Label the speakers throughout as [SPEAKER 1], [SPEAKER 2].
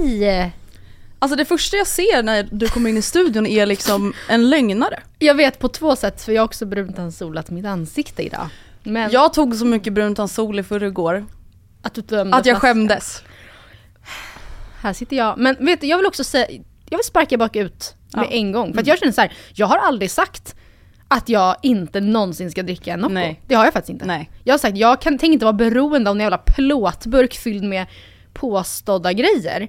[SPEAKER 1] Hej!
[SPEAKER 2] Alltså det första jag ser när du kommer in i studion är liksom en lögnare.
[SPEAKER 1] Jag vet på två sätt för jag har också bruntansolat mitt ansikte idag. Men
[SPEAKER 2] Jag tog så mycket brunt sol i förrgår
[SPEAKER 1] att, du dömde
[SPEAKER 2] att jag
[SPEAKER 1] flaskan.
[SPEAKER 2] skämdes.
[SPEAKER 1] Här sitter jag. Men vet du, jag vill också säga, jag vill sparka bakut med
[SPEAKER 2] Ja.
[SPEAKER 1] en gång. För att jag känner så här, jag har aldrig sagt att jag inte någonsin ska dricka en Nocco.
[SPEAKER 2] Nej.
[SPEAKER 1] Det har jag faktiskt inte.
[SPEAKER 2] Nej.
[SPEAKER 1] Jag har sagt, jag kan, tänker inte vara beroende av en jävla plåtburk fylld med påstådda grejer.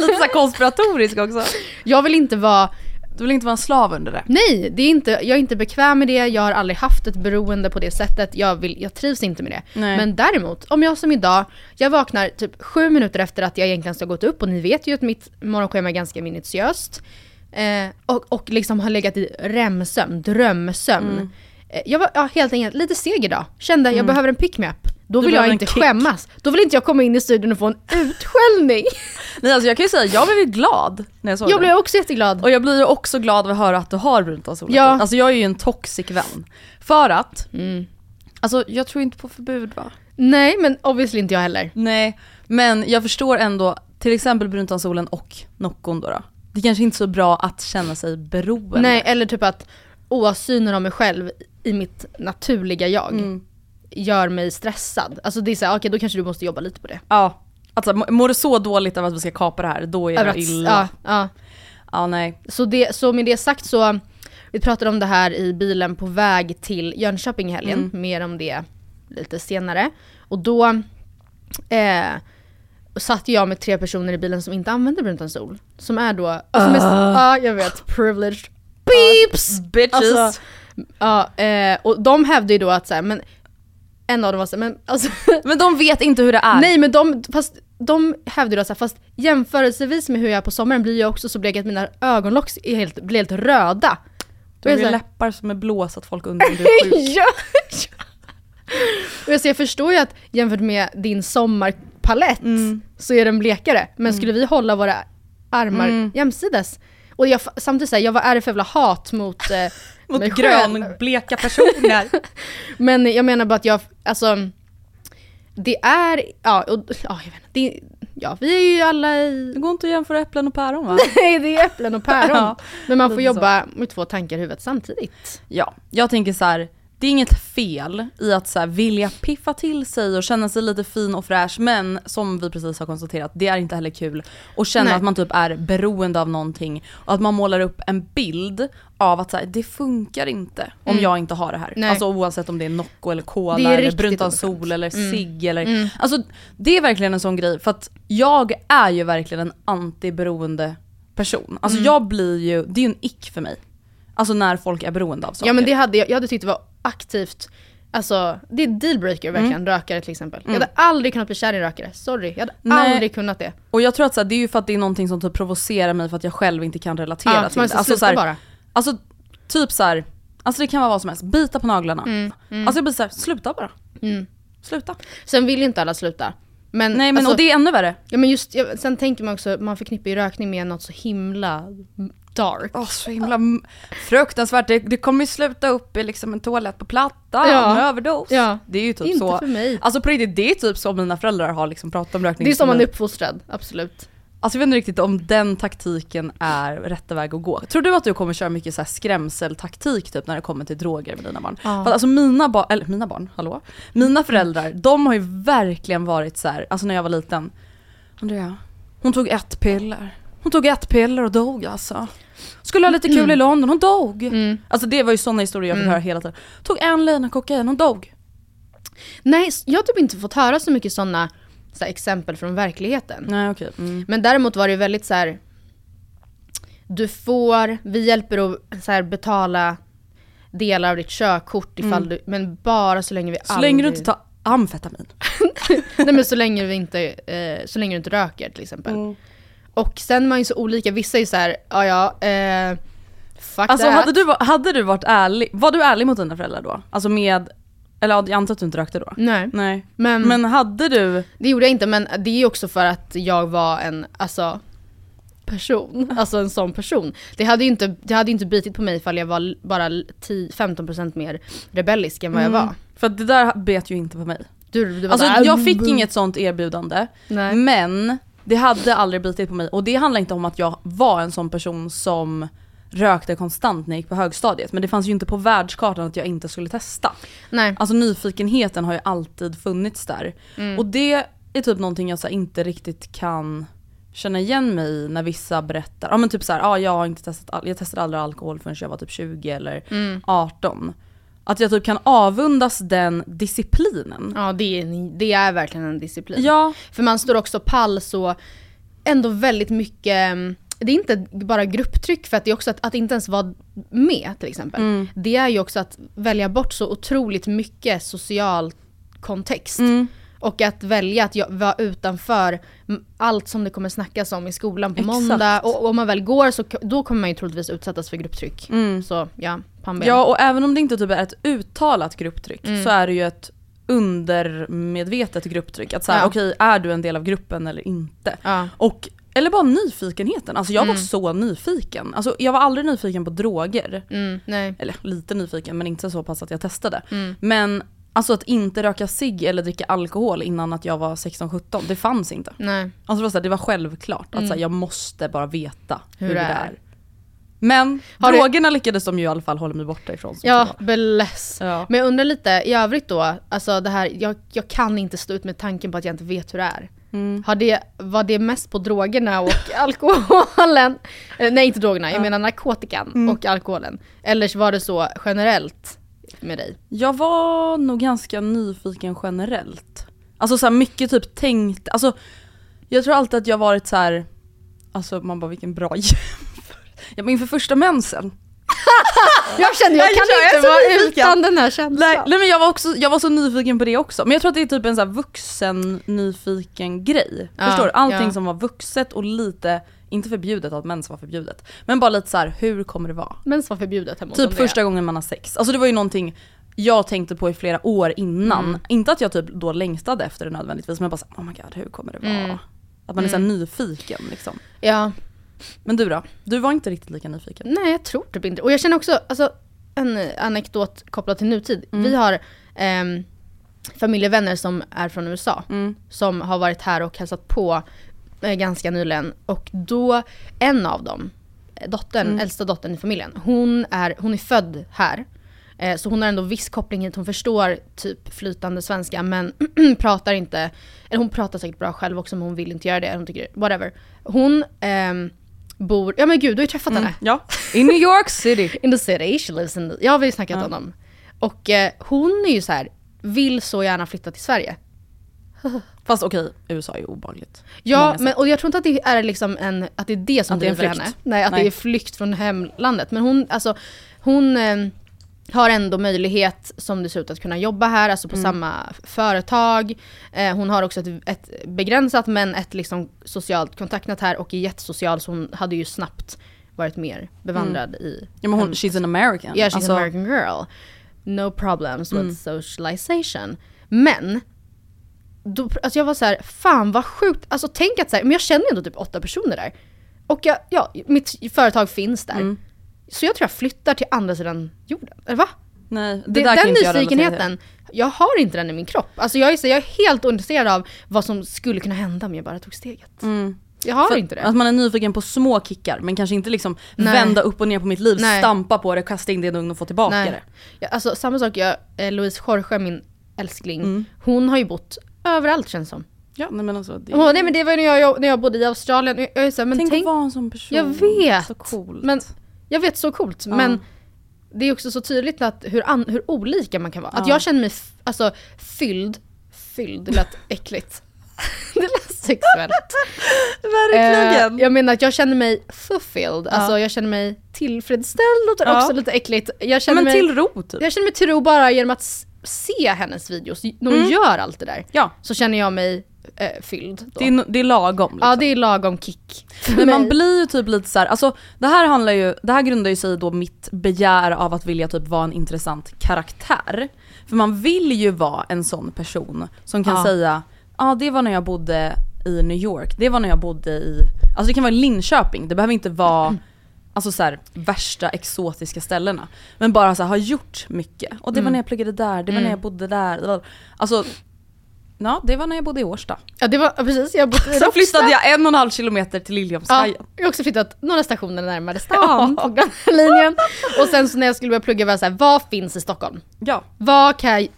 [SPEAKER 2] Lite så konspiratorisk också.
[SPEAKER 1] Jag vill inte vara
[SPEAKER 2] Du vill inte vara en slav under det.
[SPEAKER 1] Nej, det är inte, jag är inte bekväm med det, jag har aldrig haft ett beroende på det sättet, jag, vill, jag trivs inte med det.
[SPEAKER 2] Nej.
[SPEAKER 1] Men däremot, om jag som idag, jag vaknar typ sju minuter efter att jag egentligen ska gått upp och ni vet ju att mitt morgonschema är ganska minutiöst. Eh, och, och liksom har legat i REM-sömn, drömsömn.
[SPEAKER 2] Mm.
[SPEAKER 1] Eh, jag var ja, helt enkelt lite seg idag, kände jag behöver en pick-me-up. Då vill jag inte skämmas. Då vill inte jag komma in i studion och få en utskällning.
[SPEAKER 2] Nej alltså jag kan ju säga, jag blev ju glad när jag såg
[SPEAKER 1] jag
[SPEAKER 2] det.
[SPEAKER 1] blev också jätteglad.
[SPEAKER 2] Och jag blir ju också glad av att höra att du har brunt sol.
[SPEAKER 1] Ja.
[SPEAKER 2] Alltså jag är ju en toxic vän. För att,
[SPEAKER 1] Mm.
[SPEAKER 2] alltså jag tror inte på förbud va?
[SPEAKER 1] Nej, men obviously inte jag heller.
[SPEAKER 2] Nej, men jag förstår ändå, till exempel bruntansolen och Noccon då, då. Det kanske inte är så bra att känna sig beroende.
[SPEAKER 1] Nej, eller typ att åsynen av mig själv i mitt naturliga jag
[SPEAKER 2] Mm.
[SPEAKER 1] Gör mig stressad. Alltså det är såhär, okej då kanske du måste jobba lite på det.
[SPEAKER 2] Ja. Alltså må- mår du så dåligt av att vi ska kapa det här, då är
[SPEAKER 1] Över
[SPEAKER 2] det illa.
[SPEAKER 1] Ja, ja.
[SPEAKER 2] ja nej.
[SPEAKER 1] Så, det, så med det sagt så, vi pratade om det här i bilen på väg till Jönköping i helgen,
[SPEAKER 2] Mm.
[SPEAKER 1] mer om det lite senare. Och då eh, satt jag med tre personer i bilen som inte använder bruntonsol. Som är då, som är, ja jag vet, privileged beeps!
[SPEAKER 2] Bitches.
[SPEAKER 1] Alltså, ja, eh, och de hävdade ju då att så här, men en av dem var så här, men alltså
[SPEAKER 2] Men de vet inte hur det är.
[SPEAKER 1] Nej men de, fast de hävdade här, fast jämförelsevis med hur jag är på sommaren blir jag också så blek att mina ögonlock är helt, blir helt röda.
[SPEAKER 2] Du har ju läppar som är blå så att folk undrar om du är sjuk.
[SPEAKER 1] ja, ja. Och jag, så jag förstår ju att jämfört med din sommarpalett
[SPEAKER 2] Mm.
[SPEAKER 1] så är den blekare. Men skulle vi hålla våra armar
[SPEAKER 2] Mm.
[SPEAKER 1] jämsides? Och jag, samtidigt säger jag vad är det för jävla hat mot, eh,
[SPEAKER 2] Mot
[SPEAKER 1] mig
[SPEAKER 2] grönbleka personer.
[SPEAKER 1] Men jag menar bara att jag, alltså det är, ja, och, ja, jag vet inte, det, ja vi är ju alla i
[SPEAKER 2] Det går inte att jämföra äpplen och päron va?
[SPEAKER 1] Nej, det är äpplen och päron.
[SPEAKER 2] Ja,
[SPEAKER 1] Men man får
[SPEAKER 2] lite så.
[SPEAKER 1] jobba med två tankar i huvudet samtidigt.
[SPEAKER 2] Ja, jag tänker så här. Det är inget fel i att så här, vilja piffa till sig och känna sig lite fin och fräsch men som vi precis har konstaterat, det är inte heller kul att känna
[SPEAKER 1] Nej.
[SPEAKER 2] att man typ är beroende av någonting och att man målar upp en bild av att så här, det funkar inte om jag inte har det här.
[SPEAKER 1] Mm. Nej.
[SPEAKER 2] Alltså oavsett om det är Nocco eller Cola eller Bruntansol
[SPEAKER 1] oskönt.
[SPEAKER 2] eller
[SPEAKER 1] Mm.
[SPEAKER 2] cigg eller...
[SPEAKER 1] Mm.
[SPEAKER 2] Alltså det är verkligen en sån grej för att jag är ju verkligen en antiberoende person. Alltså
[SPEAKER 1] Mm.
[SPEAKER 2] jag blir ju, det är ju en ick för mig. Alltså när folk är beroende av saker.
[SPEAKER 1] Ja men det hade jag, jag hade tyckt det var aktivt, alltså det är dealbreaker
[SPEAKER 2] Mm.
[SPEAKER 1] verkligen, rökare till exempel. Jag hade aldrig kunnat bli kär i rökare, sorry. Jag hade
[SPEAKER 2] Nej.
[SPEAKER 1] aldrig kunnat det.
[SPEAKER 2] Och jag tror att så här, det är ju för att det är någonting som typ provocerar mig för att jag själv inte kan relatera
[SPEAKER 1] så
[SPEAKER 2] till det. Alltså, så här,
[SPEAKER 1] bara.
[SPEAKER 2] Alltså typ så här, Alltså det kan vara vad som helst. Bita på naglarna.
[SPEAKER 1] Mm,
[SPEAKER 2] Alltså jag blir såhär, sluta bara. Sluta.
[SPEAKER 1] Sen vill ju inte alla sluta. Men,
[SPEAKER 2] Nej men
[SPEAKER 1] alltså,
[SPEAKER 2] och det är ännu värre.
[SPEAKER 1] ja, men just, ja, sen tänker man också, man förknippar ju rökning med något så himla dark.
[SPEAKER 2] Åh så himla fruktansvärt. Det, det kommer ju sluta upp i liksom en toalett på Platta
[SPEAKER 1] Ja.
[SPEAKER 2] med överdos.
[SPEAKER 1] Ja.
[SPEAKER 2] Det är ju typ
[SPEAKER 1] Inte
[SPEAKER 2] så.
[SPEAKER 1] för mig.
[SPEAKER 2] Alltså på riktigt, det är typ så mina föräldrar har liksom pratat om rökning.
[SPEAKER 1] Det är som man är uppfostrad, absolut.
[SPEAKER 2] Alltså jag vet inte riktigt om den taktiken är rätta väg att gå. Tror du att du kommer köra mycket så här skrämseltaktik typ när det kommer till droger med dina barn?
[SPEAKER 1] Ja.
[SPEAKER 2] För alltså mina barn, eller mina barn, hallå? Mina föräldrar, de har ju verkligen varit så här, alltså när jag var liten. Andrea, hon tog ett piller. Hon tog ett piller och dog alltså. Skulle ha lite kul i London, hon dog.
[SPEAKER 1] Mm.
[SPEAKER 2] Alltså det var ju sådana historier jag fick höra hela tiden. Tog en lina kokain, hon dog.
[SPEAKER 1] Nej, jag har typ inte fått höra så mycket sådana så här, exempel från verkligheten.
[SPEAKER 2] Nej okej. Mm.
[SPEAKER 1] Men däremot var det väldigt så här. Du får, vi hjälper att så här, betala delar av ditt körkort ifall du, men bara så länge vi
[SPEAKER 2] Mm. Så länge du
[SPEAKER 1] aldrig-
[SPEAKER 2] inte tar amfetamin.
[SPEAKER 1] Nej men så länge vi inte, eh, så länge du inte röker till exempel.
[SPEAKER 2] Mm.
[SPEAKER 1] Och sen är man ju så olika, vissa är ju såhär, ja ja, eh, fuck
[SPEAKER 2] Alltså
[SPEAKER 1] that.
[SPEAKER 2] hade du, hade du varit ärlig, var du ärlig mot dina föräldrar då? Alltså med, eller jag antar att du inte rökte då?
[SPEAKER 1] Nej,
[SPEAKER 2] Nej.
[SPEAKER 1] men,
[SPEAKER 2] Men hade du,
[SPEAKER 1] det gjorde jag inte men det är också för att jag var en, alltså person, alltså en sån person. Det hade ju inte, det hade inte bitit på mig ifall jag var bara 10-15% mer rebellisk än vad jag
[SPEAKER 2] Mm.
[SPEAKER 1] var.
[SPEAKER 2] för det där bet ju inte på mig.
[SPEAKER 1] Du, du
[SPEAKER 2] Alltså
[SPEAKER 1] såhär,
[SPEAKER 2] jag fick
[SPEAKER 1] "Mm,
[SPEAKER 2] inget sånt erbjudande,
[SPEAKER 1] Nej.
[SPEAKER 2] men det hade aldrig bitit på mig. Och det handlar inte om att jag var en sån person som rökte konstant när jag gick på högstadiet. Men det fanns ju inte på världskartan att jag inte skulle testa.
[SPEAKER 1] Nej.
[SPEAKER 2] Alltså nyfikenheten har ju alltid funnits där.
[SPEAKER 1] Mm.
[SPEAKER 2] Och det är typ någonting jag så inte riktigt kan känna igen mig i när vissa berättar, ja men typ såhär, ja jag har inte testat, jag testade aldrig alkohol förrän jag var typ 20 eller
[SPEAKER 1] Mm.
[SPEAKER 2] 18. Att jag typ kan avundas den disciplinen.
[SPEAKER 1] Ja det är, det är verkligen en disciplin.
[SPEAKER 2] Ja,
[SPEAKER 1] För man står också pall så ändå väldigt mycket, mm, det är inte bara grupptryck för att det är också att, att inte ens vara med till exempel.
[SPEAKER 2] Mm.
[SPEAKER 1] Det är ju också att välja bort så otroligt mycket social kontext.
[SPEAKER 2] Mm.
[SPEAKER 1] Och att välja att vara utanför allt som det kommer snackas om i skolan på
[SPEAKER 2] Exakt.
[SPEAKER 1] måndag. Och, om man väl går så då kommer man ju troligtvis utsättas för grupptryck.
[SPEAKER 2] Mm.
[SPEAKER 1] Så ja, pannben.
[SPEAKER 2] ja och även om det inte typ är ett uttalat grupptryck
[SPEAKER 1] Mm.
[SPEAKER 2] så är det ju ett undermedvetet grupptryck. Att säga
[SPEAKER 1] Ja.
[SPEAKER 2] okej, är du en del av gruppen eller inte?
[SPEAKER 1] Ja.
[SPEAKER 2] Och, eller bara nyfikenheten, alltså jag var
[SPEAKER 1] Mm.
[SPEAKER 2] så nyfiken. Alltså jag var aldrig nyfiken på droger.
[SPEAKER 1] Mm.
[SPEAKER 2] Eller lite nyfiken men inte så pass att jag testade.
[SPEAKER 1] Mm.
[SPEAKER 2] Men alltså att inte röka cigg eller dricka alkohol innan att jag var 16-17, det fanns inte.
[SPEAKER 1] Nej.
[SPEAKER 2] Alltså det var, så här, det var självklart att
[SPEAKER 1] Mm.
[SPEAKER 2] så här, jag måste bara veta hur,
[SPEAKER 1] Hur
[SPEAKER 2] det är.
[SPEAKER 1] är.
[SPEAKER 2] Men
[SPEAKER 1] Har du-
[SPEAKER 2] drogerna lyckades de ju i alla fall hålla mig borta ifrån.
[SPEAKER 1] Ja,
[SPEAKER 2] var.
[SPEAKER 1] bless.
[SPEAKER 2] Ja.
[SPEAKER 1] Men jag undrar lite i övrigt då, alltså det här, jag, jag kan inte stå ut med tanken på att jag inte vet hur det är.
[SPEAKER 2] Mm.
[SPEAKER 1] Har det, var det mest på drogerna och alkoholen? Eh, Nej inte drogerna, jag menar narkotikan
[SPEAKER 2] Mm.
[SPEAKER 1] och alkoholen. Eller var det så generellt med dig?
[SPEAKER 2] Jag var nog ganska nyfiken generellt. Alltså så mycket typ tänkt, alltså jag tror alltid att jag varit så här. alltså man bara vilken bra jämförelse. Ja men inför första mensen.
[SPEAKER 1] Jag kände jag
[SPEAKER 2] Jag
[SPEAKER 1] kan
[SPEAKER 2] så
[SPEAKER 1] inte vara utan den här känslan.
[SPEAKER 2] Nej, nej men jag var, också, jag var så nyfiken på det också. Men jag tror att det är typ en så vuxen nyfiken grej.
[SPEAKER 1] Ja,
[SPEAKER 2] Förstår du? Allting
[SPEAKER 1] ja.
[SPEAKER 2] som var vuxet och lite, inte förbjudet att mens var förbjudet. Men bara lite så här, hur kommer det vara?
[SPEAKER 1] Mens var förbjudet hemma
[SPEAKER 2] Typ första gången man har sex. Alltså det var ju någonting jag tänkte på i flera år innan.
[SPEAKER 1] Mm.
[SPEAKER 2] Inte att jag typ då längtade efter det nödvändigtvis men jag bara såhär, oh my god hur kommer det vara?
[SPEAKER 1] Mm.
[SPEAKER 2] Att man är så här nyfiken liksom.
[SPEAKER 1] Ja,
[SPEAKER 2] Men du då? Du var inte riktigt lika nyfiken?
[SPEAKER 1] Nej, jag tror typ inte Och jag känner också, alltså en anekdot kopplad till nutid.
[SPEAKER 2] Mm.
[SPEAKER 1] Vi har ehm, familjevänner som är från USA.
[SPEAKER 2] Mm.
[SPEAKER 1] Som har varit här och hälsat på eh, ganska nyligen. Och då, en av dem, eh, dottern,
[SPEAKER 2] Mm.
[SPEAKER 1] äldsta dottern i familjen, hon är, hon är född här. Eh, så hon har ändå viss koppling hit, hon förstår typ flytande svenska men pratar inte, eller hon pratar säkert bra själv också men hon vill inte göra det, hon tycker, whatever. Hon ehm, bor, ja men gud du har ju träffat henne.
[SPEAKER 2] Ja, i New York City.
[SPEAKER 1] In the city, she lives in the... Ja, vi har ju snackat
[SPEAKER 2] Ja.
[SPEAKER 1] om dem. Och eh, hon är ju så här, vill så gärna flytta till Sverige.
[SPEAKER 2] Fast okej, USA är ju obehagligt.
[SPEAKER 1] Ja, men, och jag tror inte att det är liksom en, att det är det som
[SPEAKER 2] Att det
[SPEAKER 1] driver
[SPEAKER 2] flykt.
[SPEAKER 1] henne. Nej, att
[SPEAKER 2] Nej.
[SPEAKER 1] det är flykt från hemlandet. Men hon, alltså, hon eh, har ändå möjlighet, som det ser ut, att kunna jobba här, alltså
[SPEAKER 2] Mm.
[SPEAKER 1] på samma företag. Eh, hon har också ett, ett begränsat men ett liksom socialt kontaktnät här och är jättesocial så hon hade ju snabbt varit mer bevandrad i
[SPEAKER 2] Ja men hon,
[SPEAKER 1] hennes-
[SPEAKER 2] she's an American.
[SPEAKER 1] Yeah, she's
[SPEAKER 2] Alltså,
[SPEAKER 1] an American girl. No problems with
[SPEAKER 2] Mm.
[SPEAKER 1] socialization. Men, då, alltså jag var så här, fan vad sjukt. Alltså tänk att så här, men jag känner ändå typ åtta personer där. Och jag, ja, mitt företag finns där.
[SPEAKER 2] Mm.
[SPEAKER 1] Så jag tror jag flyttar till andra sidan jorden. Eller va?
[SPEAKER 2] Nej, det,
[SPEAKER 1] Det, den
[SPEAKER 2] inte jag
[SPEAKER 1] nyfikenheten, jag har inte den i min kropp. Alltså jag är, så, jag är helt ointresserad av vad som skulle kunna hända om jag bara tog steget. Jag har
[SPEAKER 2] För
[SPEAKER 1] inte det.
[SPEAKER 2] Att man är nyfiken på små kickar men kanske inte liksom
[SPEAKER 1] Nej.
[SPEAKER 2] vända upp och ner på mitt liv,
[SPEAKER 1] Nej.
[SPEAKER 2] stampa på det, kasta in det i en ugn och få tillbaka
[SPEAKER 1] Nej.
[SPEAKER 2] det.
[SPEAKER 1] Ja, alltså samma sak, jag, eh, Louise Jorge, min älskling,
[SPEAKER 2] Mm.
[SPEAKER 1] hon har ju bott överallt känns som.
[SPEAKER 2] Ja nej men alltså, det,
[SPEAKER 1] Åh, nej men det var när jag, när jag bodde i Australien, jag, jag så här, men
[SPEAKER 2] tänk,
[SPEAKER 1] tänk,
[SPEAKER 2] att vara en sån person.
[SPEAKER 1] jag vet!
[SPEAKER 2] Så coolt.
[SPEAKER 1] Men jag vet så coolt, men det är också så tydligt att hur, an, hur olika man kan vara. Att
[SPEAKER 2] Ja.
[SPEAKER 1] jag känner mig alltså, fylld, fylld, det lät äckligt. det lät sexuellt.
[SPEAKER 2] Verkligen!
[SPEAKER 1] Eh, jag menar att jag känner mig fulfilled, alltså jag känner mig tillfredsställd, låter
[SPEAKER 2] Ja.
[SPEAKER 1] också lite äckligt. Jag
[SPEAKER 2] Ja,
[SPEAKER 1] känner,
[SPEAKER 2] men
[SPEAKER 1] mig,
[SPEAKER 2] till ro typ.
[SPEAKER 1] jag känner mig till ro bara genom att se hennes videos, när hon gör allt det där.
[SPEAKER 2] Ja,
[SPEAKER 1] Så känner jag mig eh, fylld. Då.
[SPEAKER 2] det är, det är lagom. Liksom.
[SPEAKER 1] Ja det är lagom kick.
[SPEAKER 2] Men man blir ju typ lite så här, alltså det här handlar ju, det här grundar ju sig i då mitt begär av att vilja typ vara en intressant karaktär. För man vill ju vara en sån person som kan
[SPEAKER 1] Ja.
[SPEAKER 2] säga, ja ah, det var när jag bodde i New York, det var när jag bodde i, alltså det kan vara Linköping, det behöver inte vara Alltså så här, värsta exotiska ställena. Men bara så här, har gjort mycket. Och det var när jag pluggade där, det var när jag bodde där. Alltså, ja det var när jag bodde i Årsta.
[SPEAKER 1] Ja det var ja, precis, jag bott i
[SPEAKER 2] Sen flyttade jag en och en halv kilometer till
[SPEAKER 1] Ja,
[SPEAKER 2] Liljeholmskajen.
[SPEAKER 1] jag har också flyttat några stationer närmare stan på Gröna linjen. Och sen så när jag skulle börja plugga var jag såhär, vad finns i Stockholm?
[SPEAKER 2] Ja.
[SPEAKER 1] Vad kan jag,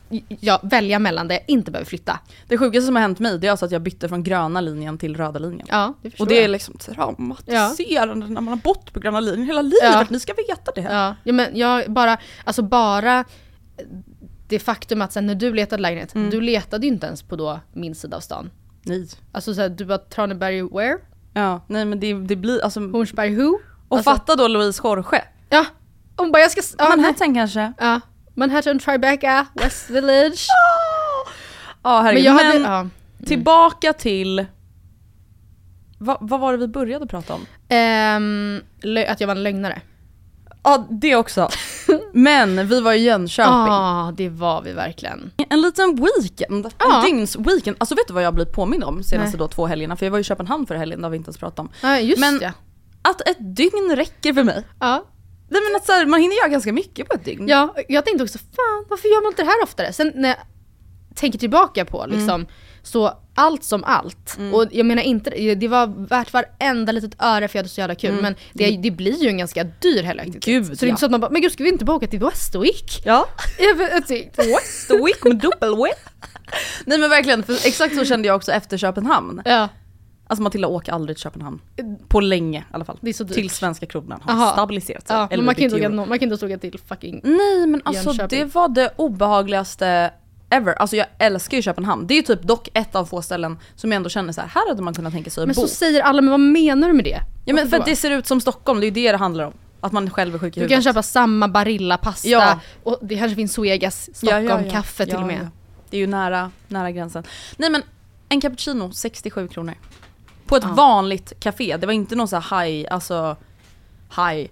[SPEAKER 1] jag välja mellan där jag inte behöver flytta?
[SPEAKER 2] Det sjukaste som har hänt mig det är alltså att jag bytte från gröna linjen till röda linjen.
[SPEAKER 1] Ja, det
[SPEAKER 2] och det är liksom traumatiserande när man har bott på gröna linjen hela livet.
[SPEAKER 1] Ja.
[SPEAKER 2] Ni ska veta det.
[SPEAKER 1] Ja, ja men jag bara, alltså bara det faktum att sen när du letade lägenhet,
[SPEAKER 2] Mm.
[SPEAKER 1] du letade ju inte ens på då min sida av stan.
[SPEAKER 2] Nej.
[SPEAKER 1] Alltså såhär, du bara Traneberg where?
[SPEAKER 2] Ja, nej men det, det blir alltså...
[SPEAKER 1] Hornsberg who?
[SPEAKER 2] Och
[SPEAKER 1] alltså,
[SPEAKER 2] fatta då Louise Jorge.
[SPEAKER 1] Ja, hon bara jag ska... Ja, nej.
[SPEAKER 2] Manhattan kanske?
[SPEAKER 1] ja. Manhattan, Tribeca, West Village.
[SPEAKER 2] Ja
[SPEAKER 1] Men
[SPEAKER 2] herregud. Men,
[SPEAKER 1] hade, ja.
[SPEAKER 2] tillbaka till... Va, vad var det vi började prata om?
[SPEAKER 1] Lö- att jag var en lögnare.
[SPEAKER 2] Ja det också. Men vi var i Jönköping.
[SPEAKER 1] Ja, det var vi verkligen.
[SPEAKER 2] En liten weekend,
[SPEAKER 1] Ja.
[SPEAKER 2] en dygns weekend. Alltså vet du vad jag blir påmind om senaste
[SPEAKER 1] Nej.
[SPEAKER 2] då två helgerna? För jag var i Köpenhamn förra helgen, det har vi inte ens pratat om.
[SPEAKER 1] Ja, just
[SPEAKER 2] Men-
[SPEAKER 1] ja.
[SPEAKER 2] Att ett dygn räcker för mig.
[SPEAKER 1] Ja.
[SPEAKER 2] Nej men att så här, man hinner göra ganska mycket på ett dygn.
[SPEAKER 1] ja, jag tänkte också fan varför gör man inte det här oftare? Sen när jag tänker tillbaka på liksom, så allt som allt. Och jag menar inte, det var värt varenda litet öre för jag hade så jävla kul. Men det, det blir ju en ganska dyr helgaktivitet.
[SPEAKER 2] Gud,
[SPEAKER 1] så det är
[SPEAKER 2] ja.
[SPEAKER 1] inte så att man bara, men gud ska vi inte bara åka till Westwick?
[SPEAKER 2] Ja.
[SPEAKER 1] Jag vet inte.
[SPEAKER 2] West the week med dubbel-whip. Nej men verkligen, för exakt så kände jag också efter Köpenhamn.
[SPEAKER 1] Ja,
[SPEAKER 2] Alltså Matilda åker aldrig till Köpenhamn. På länge i alla fall.
[SPEAKER 1] Det är så dyrt.
[SPEAKER 2] Till svenska kronan har
[SPEAKER 1] Aha.
[SPEAKER 2] stabiliserat sig.
[SPEAKER 1] ja man kan, inte åka, man kan inte åka till fucking...
[SPEAKER 2] Nej men alltså
[SPEAKER 1] Jönköping.
[SPEAKER 2] det var det obehagligaste ever. Alltså jag älskar ju Köpenhamn. Det är ju typ dock ett av få ställen som jag ändå känner så här, här hade man kunnat tänka sig att
[SPEAKER 1] Men
[SPEAKER 2] bo.
[SPEAKER 1] så säger alla, men vad menar du med det?
[SPEAKER 2] ja men för att det ser ut som Stockholm, det är ju det det handlar om. Att man själv är sjuk i
[SPEAKER 1] Du
[SPEAKER 2] huvudet.
[SPEAKER 1] kan köpa samma Barilla-pasta
[SPEAKER 2] Ja.
[SPEAKER 1] och det kanske finns Suegas
[SPEAKER 2] Ja, ja, ja.
[SPEAKER 1] Stockholm-kaffe till och med.
[SPEAKER 2] Det är ju nära, nära gränsen. Nej men en cappuccino 67 kronor. På ett vanligt café, det var inte någon så här high, alltså high.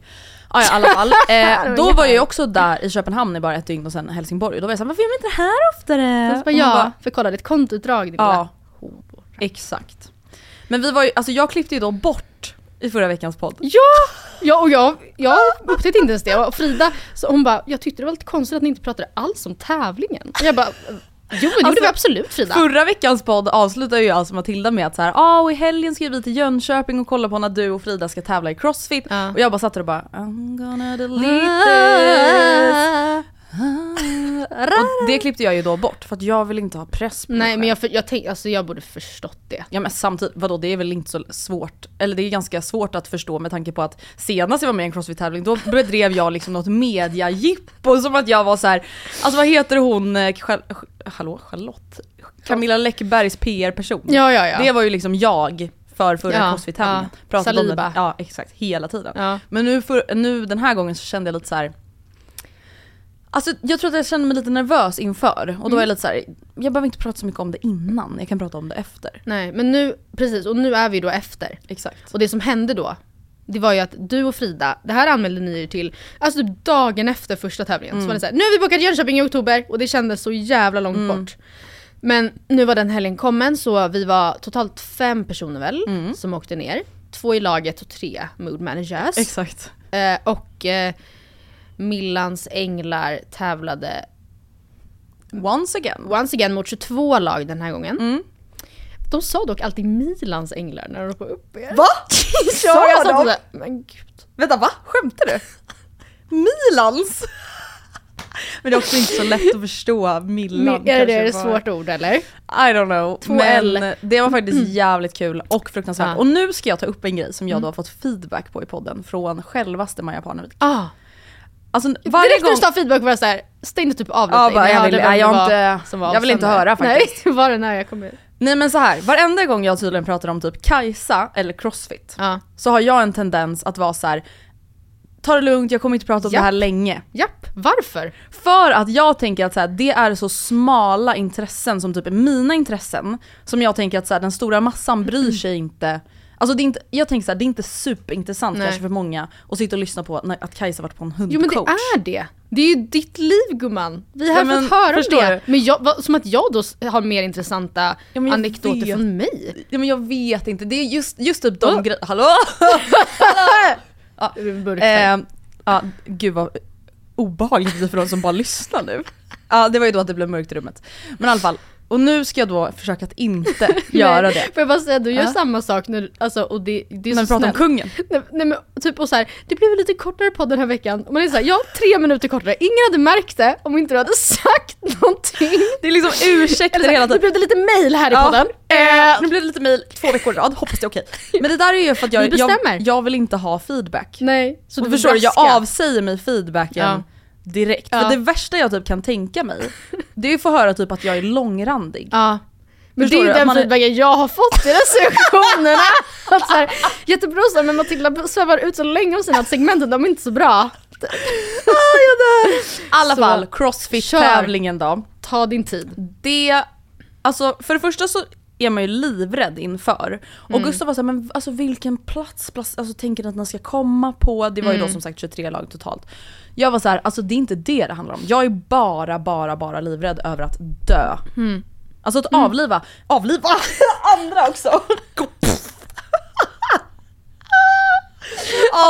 [SPEAKER 2] Ja, ja, i alla fall. Eh, då var jag också där i Köpenhamn i bara ett dygn och sen Helsingborg. Och då var jag såhär, varför gör vi inte det här oftare?
[SPEAKER 1] Bara,
[SPEAKER 2] man
[SPEAKER 1] ja,
[SPEAKER 2] bara,
[SPEAKER 1] för kolla ett kontoutdrag din
[SPEAKER 2] Ja. exakt. Men vi var ju, alltså jag klippte ju då bort i förra veckans podd.
[SPEAKER 1] Ja! Ja och jag, jag upptäckte inte ens det. Och Frida, så hon bara, jag tyckte det var lite konstigt att ni inte pratade alls om tävlingen. Och jag bara, jo men det gjorde
[SPEAKER 2] Alltså,
[SPEAKER 1] vi absolut Frida.
[SPEAKER 2] Förra veckans podd avslutar ju alltså Matilda med att så här, ah, och i helgen ska vi till Jönköping och kolla på när du och Frida ska tävla i crossfit.
[SPEAKER 1] Ja.
[SPEAKER 2] Och jag bara satt där och bara I'm gonna delete this. Och det klippte jag ju då bort för att jag vill inte ha press på mig
[SPEAKER 1] Nej
[SPEAKER 2] själv.
[SPEAKER 1] men jag, för- jag tänkte, alltså jag borde förstått det.
[SPEAKER 2] Ja men samtidigt, vadå det är väl inte så svårt, eller det är ganska svårt att förstå med tanke på att senast jag var med i en crossfit-tävling då bedrev jag liksom något mediajippo som att jag var så här. alltså vad heter hon, eh, Char- hallå Charlotte? Camilla Läckbergs PR-person.
[SPEAKER 1] Ja ja ja.
[SPEAKER 2] Det var ju liksom jag för förra
[SPEAKER 1] Ja,
[SPEAKER 2] crossfit-tävlingen.
[SPEAKER 1] ja.
[SPEAKER 2] Pratade om
[SPEAKER 1] Saliba.
[SPEAKER 2] den, ja exakt, hela tiden.
[SPEAKER 1] ja.
[SPEAKER 2] Men nu, för, nu den här gången så kände jag lite så här. Alltså jag tror att jag kände mig lite nervös inför och då var jag lite så här. jag behöver inte prata så mycket om det innan, jag kan prata om det efter.
[SPEAKER 1] Nej men nu, precis och nu är vi då efter.
[SPEAKER 2] Exakt.
[SPEAKER 1] Och det som hände då, det var ju att du och Frida, det här anmälde ni er till, alltså typ dagen efter första tävlingen. Så var det så här, nu har vi bokat Jönköping i oktober och det kändes så jävla långt bort. Men nu var den helgen kommen så vi var totalt fem personer väl som åkte ner. Två i laget och tre mood managers.
[SPEAKER 2] Exakt.
[SPEAKER 1] Eh, och eh, Millans änglar tävlade
[SPEAKER 2] Once again.
[SPEAKER 1] once again mot 22 lag den här gången.
[SPEAKER 2] Mm.
[SPEAKER 1] De sa dock alltid Milans änglar när de ropade upp er.
[SPEAKER 2] Va?
[SPEAKER 1] Ja,
[SPEAKER 2] Sa
[SPEAKER 1] jag satt
[SPEAKER 2] de?
[SPEAKER 1] men gud.
[SPEAKER 2] Vänta va? Skämtar du? Milans? Men det är också inte så lätt att förstå Milan.
[SPEAKER 1] Är det, det är ett svårt ord eller?
[SPEAKER 2] I don't know.
[SPEAKER 1] Två
[SPEAKER 2] Men
[SPEAKER 1] L.
[SPEAKER 2] det var faktiskt jävligt kul och fruktansvärt.
[SPEAKER 1] Mm.
[SPEAKER 2] Och nu ska jag ta upp en grej som jag då har fått feedback på i podden från självaste Maja Parnevik.
[SPEAKER 1] Ah.
[SPEAKER 2] Alltså varje
[SPEAKER 1] Direkt när
[SPEAKER 2] gång...
[SPEAKER 1] du sa feedback var jag såhär, stängde typ av lite
[SPEAKER 2] Ja, bara, jag vill- jag
[SPEAKER 1] var
[SPEAKER 2] inte-
[SPEAKER 1] var
[SPEAKER 2] jag vill inte höra faktiskt.
[SPEAKER 1] Nej, var det när jag kom ut?
[SPEAKER 2] Nej men så här, varenda gång jag tydligen pratar om typ Kajsa eller Crossfit
[SPEAKER 1] Ja.
[SPEAKER 2] så har jag en tendens att vara så här. ta det lugnt, jag kommer inte prata om
[SPEAKER 1] Japp.
[SPEAKER 2] det här länge.
[SPEAKER 1] Japp, varför?
[SPEAKER 2] För att jag tänker att så här, det är så smala intressen som typ är mina intressen. Som jag tänker att så här, den stora massan bryr sig inte. Alltså det är inte, jag tänker så här, det är inte superintressant
[SPEAKER 1] Nej.
[SPEAKER 2] kanske för många att sitta och lyssna på när, att Kajsa varit på en hundcoach.
[SPEAKER 1] Jo men det är det. Det är ju ditt liv gumman. Vi har
[SPEAKER 2] Ja, men
[SPEAKER 1] fått höra om det.
[SPEAKER 2] du?
[SPEAKER 1] Men jag, vad- som att jag då har mer intressanta
[SPEAKER 2] Ja,
[SPEAKER 1] anekdoter
[SPEAKER 2] vet.
[SPEAKER 1] från mig.
[SPEAKER 2] Ja men jag vet inte, det är just, just typ de
[SPEAKER 1] Oh.
[SPEAKER 2] grejerna, hallå?
[SPEAKER 1] Burkfärg.
[SPEAKER 2] Eh, ja, gud vad obehagligt för de som bara lyssnar nu. Ja det var ju då att det blev mörkt i rummet. Men i alla fall, och nu ska jag då försöka att inte göra det.
[SPEAKER 1] Får jag bara säga, du gör
[SPEAKER 2] Ja.
[SPEAKER 1] samma sak nu, alltså, och det, det är
[SPEAKER 2] Men
[SPEAKER 1] så
[SPEAKER 2] prata om
[SPEAKER 1] snällt.
[SPEAKER 2] kungen.
[SPEAKER 1] Nej, nej men typ och så här, det blev lite kortare podd den här veckan. Och man är såhär, ja tre minuter kortare. Ingen hade märkt det om inte du hade sagt någonting.
[SPEAKER 2] Det är liksom ursäkter
[SPEAKER 1] Eller så
[SPEAKER 2] hela
[SPEAKER 1] här, nu
[SPEAKER 2] tiden.
[SPEAKER 1] blev det lite mail här i
[SPEAKER 2] Ja,
[SPEAKER 1] podden.
[SPEAKER 2] eh, nu blev det lite mail två veckor i rad, hoppas det är okej. Men det där är ju för att jag, jag, jag vill inte ha feedback.
[SPEAKER 1] Nej, så
[SPEAKER 2] och
[SPEAKER 1] du
[SPEAKER 2] förstår jag avsäger mig feedbacken
[SPEAKER 1] Ja.
[SPEAKER 2] Direkt.
[SPEAKER 1] Ja.
[SPEAKER 2] För det värsta jag typ kan tänka mig, det är att få höra typ att jag är långrandig.
[SPEAKER 1] Ja. Men
[SPEAKER 2] Förstår
[SPEAKER 1] det är ju den
[SPEAKER 2] man är-
[SPEAKER 1] feedbacken jag har fått i recensionerna. att så här, jättebra så men Matilda svävar ut så länge om sina att segmenten, de är inte så bra.
[SPEAKER 2] I alla
[SPEAKER 1] Så,
[SPEAKER 2] fall, crossfit-tävlingen då.
[SPEAKER 1] Ta din tid.
[SPEAKER 2] Det, alltså för det första så är man ju livrädd inför. Och
[SPEAKER 1] Mm.
[SPEAKER 2] Gustav var såhär, men alltså vilken plats, plats alltså tänker ni att den ska komma på? Det var ju
[SPEAKER 1] Mm.
[SPEAKER 2] då som sagt 23 lag totalt. Jag var så här, alltså det är inte det det handlar om. Jag är bara, bara, bara livrädd över att dö.
[SPEAKER 1] Mm.
[SPEAKER 2] Alltså att avliva, avliva andra också!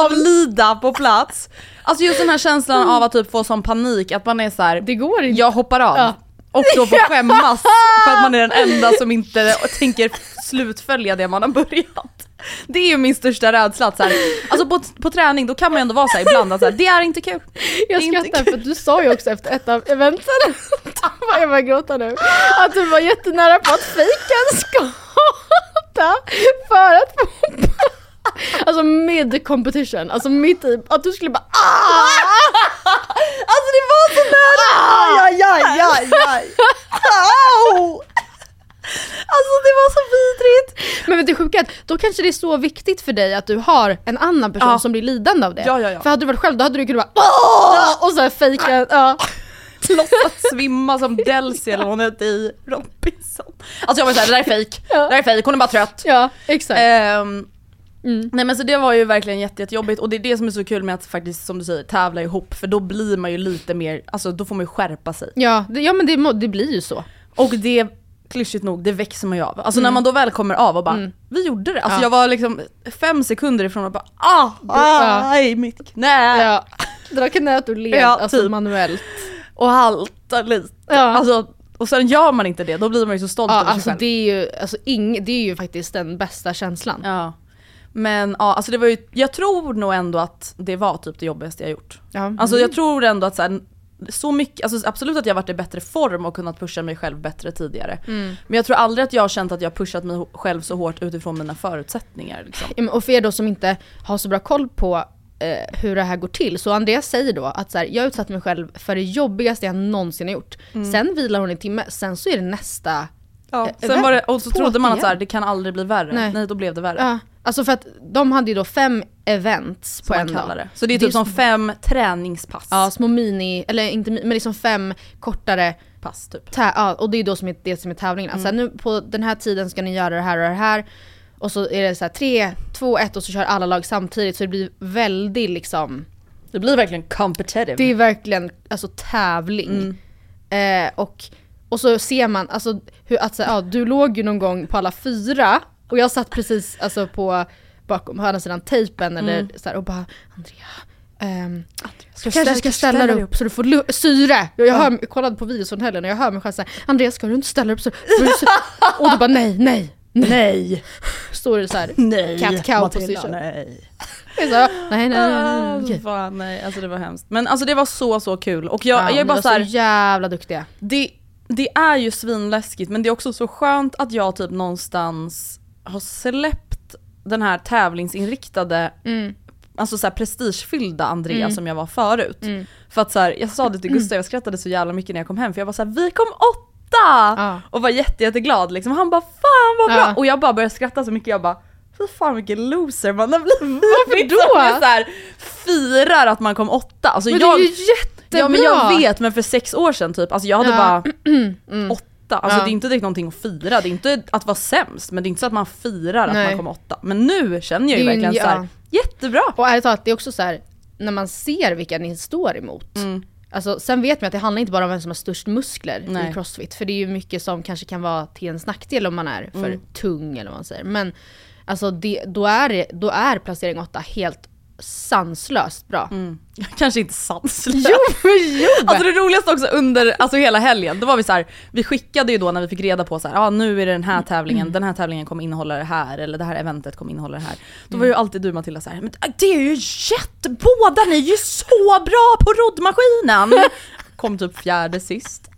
[SPEAKER 2] Avlida på plats. Alltså just den här känslan av att typ få sån panik, att man är så här.
[SPEAKER 1] Det går inte.
[SPEAKER 2] jag hoppar av.
[SPEAKER 1] Ja.
[SPEAKER 2] Och då får skämmas för att man är den enda som inte tänker slutfölja det man har börjat. Det är ju min största rädsla. Att så här, alltså på, på träning då kan man ju ändå vara så här ibland att så här, det är inte kul.
[SPEAKER 1] Jag skrattar för du sa ju också efter ett av eventen, jag börjar gråta nu, att du var jättenära på att fejka en skada för att få Alltså mid competition, alltså mitt i, att du skulle bara ah!
[SPEAKER 2] Alltså det var så nära! Aj, aj, aj, aj, aj. Au! Alltså det var så vidrigt!
[SPEAKER 1] Men vet du sjuka då kanske det är så viktigt för dig att du har en annan person
[SPEAKER 2] Ja.
[SPEAKER 1] som blir lidande av det.
[SPEAKER 2] Ja, ja, ja.
[SPEAKER 1] För hade du varit själv då hade du kunnat bara Åh! och så här fejka, ja.
[SPEAKER 2] Låtsas svimma som Delcy eller hon hette i Robinson. Alltså jag var såhär, det där är fejk. Det där är fejk, hon är bara trött.
[SPEAKER 1] ja exakt.
[SPEAKER 2] Ehm,
[SPEAKER 1] Mm.
[SPEAKER 2] Nej men så det var ju verkligen jätte, jättejobbigt och det är det som är så kul med att faktiskt som du säger tävla ihop för då blir man ju lite mer, alltså då får man ju skärpa sig.
[SPEAKER 1] Ja, det, ja men det, det blir ju så.
[SPEAKER 2] Och det, klyschigt nog, det växer man ju av. Alltså när man då väl kommer av och bara,
[SPEAKER 1] Mm.
[SPEAKER 2] vi gjorde det. Alltså
[SPEAKER 1] Ja.
[SPEAKER 2] jag var liksom fem sekunder ifrån att bara, ah,
[SPEAKER 1] ja.
[SPEAKER 2] aj mitt knä.
[SPEAKER 1] Ja. Dra knät ur led,
[SPEAKER 2] Ja,
[SPEAKER 1] alltså
[SPEAKER 2] typ.
[SPEAKER 1] manuellt.
[SPEAKER 2] Och halta lite.
[SPEAKER 1] Ja.
[SPEAKER 2] Alltså, och sen gör man inte det, då blir man ju så stolt
[SPEAKER 1] Ja,
[SPEAKER 2] över sig
[SPEAKER 1] alltså
[SPEAKER 2] själv.
[SPEAKER 1] det är ju, alltså ing, det är ju faktiskt den bästa känslan.
[SPEAKER 2] Ja. Men ja, alltså det var ju, jag tror nog ändå att det var typ det jobbigaste jag gjort.
[SPEAKER 1] Ja.
[SPEAKER 2] Alltså jag tror ändå att så, här, så mycket, alltså absolut att jag varit i bättre form och kunnat pusha mig själv bättre tidigare.
[SPEAKER 1] Mm.
[SPEAKER 2] Men jag tror aldrig att jag har känt att jag har pushat mig själv så hårt utifrån mina förutsättningar. Liksom.
[SPEAKER 1] Och för er då som inte har så bra koll på eh, hur det här går till, så Andreas säger då att så här, jag har utsatt mig själv för det jobbigaste jag någonsin har gjort.
[SPEAKER 2] Mm.
[SPEAKER 1] Sen vilar hon en timme, sen så är det nästa
[SPEAKER 2] Ja.
[SPEAKER 1] Eh,
[SPEAKER 2] Sen var det, och så trodde man att så här, det kan aldrig bli värre. Nej.
[SPEAKER 1] Nej.
[SPEAKER 2] då blev det värre.
[SPEAKER 1] Ja, alltså för att de hade ju då fem events på
[SPEAKER 2] Som
[SPEAKER 1] en
[SPEAKER 2] man kallar
[SPEAKER 1] dag.
[SPEAKER 2] det. Så det är typ som fem träningspass.
[SPEAKER 1] Ja, små mini, eller inte men liksom fem kortare
[SPEAKER 2] Pass typ.
[SPEAKER 1] ja, och det är då som är, det som är tävlingen. Alltså nu på den här tiden ska ni göra det här och det här. Och så är det så här tre två, ett och så kör alla lag samtidigt så det blir väldigt liksom
[SPEAKER 2] Det blir verkligen competitive.
[SPEAKER 1] Det är verkligen alltså tävling. Eh, och, och så ser man alltså hur att så, ja, du låg ju någon gång på alla fyra och jag satt precis alltså på bakom på andra sidan tejpen eller så här, och bara Andrea ehm,
[SPEAKER 2] ska
[SPEAKER 1] kanske
[SPEAKER 2] ställa-
[SPEAKER 1] ska ställa dig upp så du får syre. Jag, jag, hör, jag kollade på videos från helgen och jag hör mig själv säga Andreas ska du inte ställa dig upp så får du sy-" Och du bara nej, nej,
[SPEAKER 2] Nej!
[SPEAKER 1] står det så här
[SPEAKER 2] Nej!
[SPEAKER 1] cat cow
[SPEAKER 2] Matilda,
[SPEAKER 1] position.
[SPEAKER 2] nej.
[SPEAKER 1] Jag sa, nej, nej, nej, nej,
[SPEAKER 2] Ah, fan, nej, alltså det var hemskt. Men alltså det var så så kul och jag,
[SPEAKER 1] Ja,
[SPEAKER 2] jag är bara så här,
[SPEAKER 1] jävla duktiga.
[SPEAKER 2] det, det är ju svinläskigt men det är också så skönt att jag typ någonstans har släppt den här tävlingsinriktade,
[SPEAKER 1] Mm.
[SPEAKER 2] alltså så här prestigefyllda Andrea som jag var förut.
[SPEAKER 1] Mm.
[SPEAKER 2] För att så här, jag sa det till Gustav, jag skrattade så jävla mycket när jag kom hem för jag var så här, vi kom åtta!
[SPEAKER 1] Ja.
[SPEAKER 2] Och var jätte, jätteglad liksom. Han bara fan vad bra!
[SPEAKER 1] Ja.
[SPEAKER 2] Och jag bara började skratta så mycket, jag bara Fy fan vilken loser man har blivit.
[SPEAKER 1] Varför då?
[SPEAKER 2] Som är så här, firar att man kom åtta. Alltså
[SPEAKER 1] Men
[SPEAKER 2] jag,
[SPEAKER 1] det är ju jättebra!
[SPEAKER 2] Ja men jag vet men för sex år sedan typ, alltså jag hade
[SPEAKER 1] Ja. Mm.
[SPEAKER 2] bara åtta. Alltså
[SPEAKER 1] Ja.
[SPEAKER 2] det är inte direkt någonting att fira, det är inte att vara sämst men det är inte så att man firar att
[SPEAKER 1] Nej.
[SPEAKER 2] man kom åtta. Men nu känner jag ju
[SPEAKER 1] ju en-
[SPEAKER 2] verkligen så här, jättebra!
[SPEAKER 1] Och ärligt talat, det är också så här när man ser vilka ni står emot.
[SPEAKER 2] Mm.
[SPEAKER 1] Alltså, sen vet man att det handlar inte bara om vem som har störst muskler
[SPEAKER 2] Nej.
[SPEAKER 1] i crossfit. För det är ju mycket som kanske kan vara till ens nackdel om man är för
[SPEAKER 2] Mm.
[SPEAKER 1] tung eller vad man säger. Men alltså det, då, är, då är placering 8 helt sanslöst bra.
[SPEAKER 2] Kanske inte sanslöst.
[SPEAKER 1] Jo, jo!
[SPEAKER 2] Alltså det roligaste också under alltså hela helgen, då var vi så här, vi skickade ju då när vi fick reda på så här, ah, nu är det den här tävlingen, den här tävlingen kommer innehålla det här, eller det här eventet kommer innehålla det här. Då var ju alltid du Matilda så här, men det är ju jätte, båda ni är ju så bra på roddmaskinen! Kom typ fjärde sist.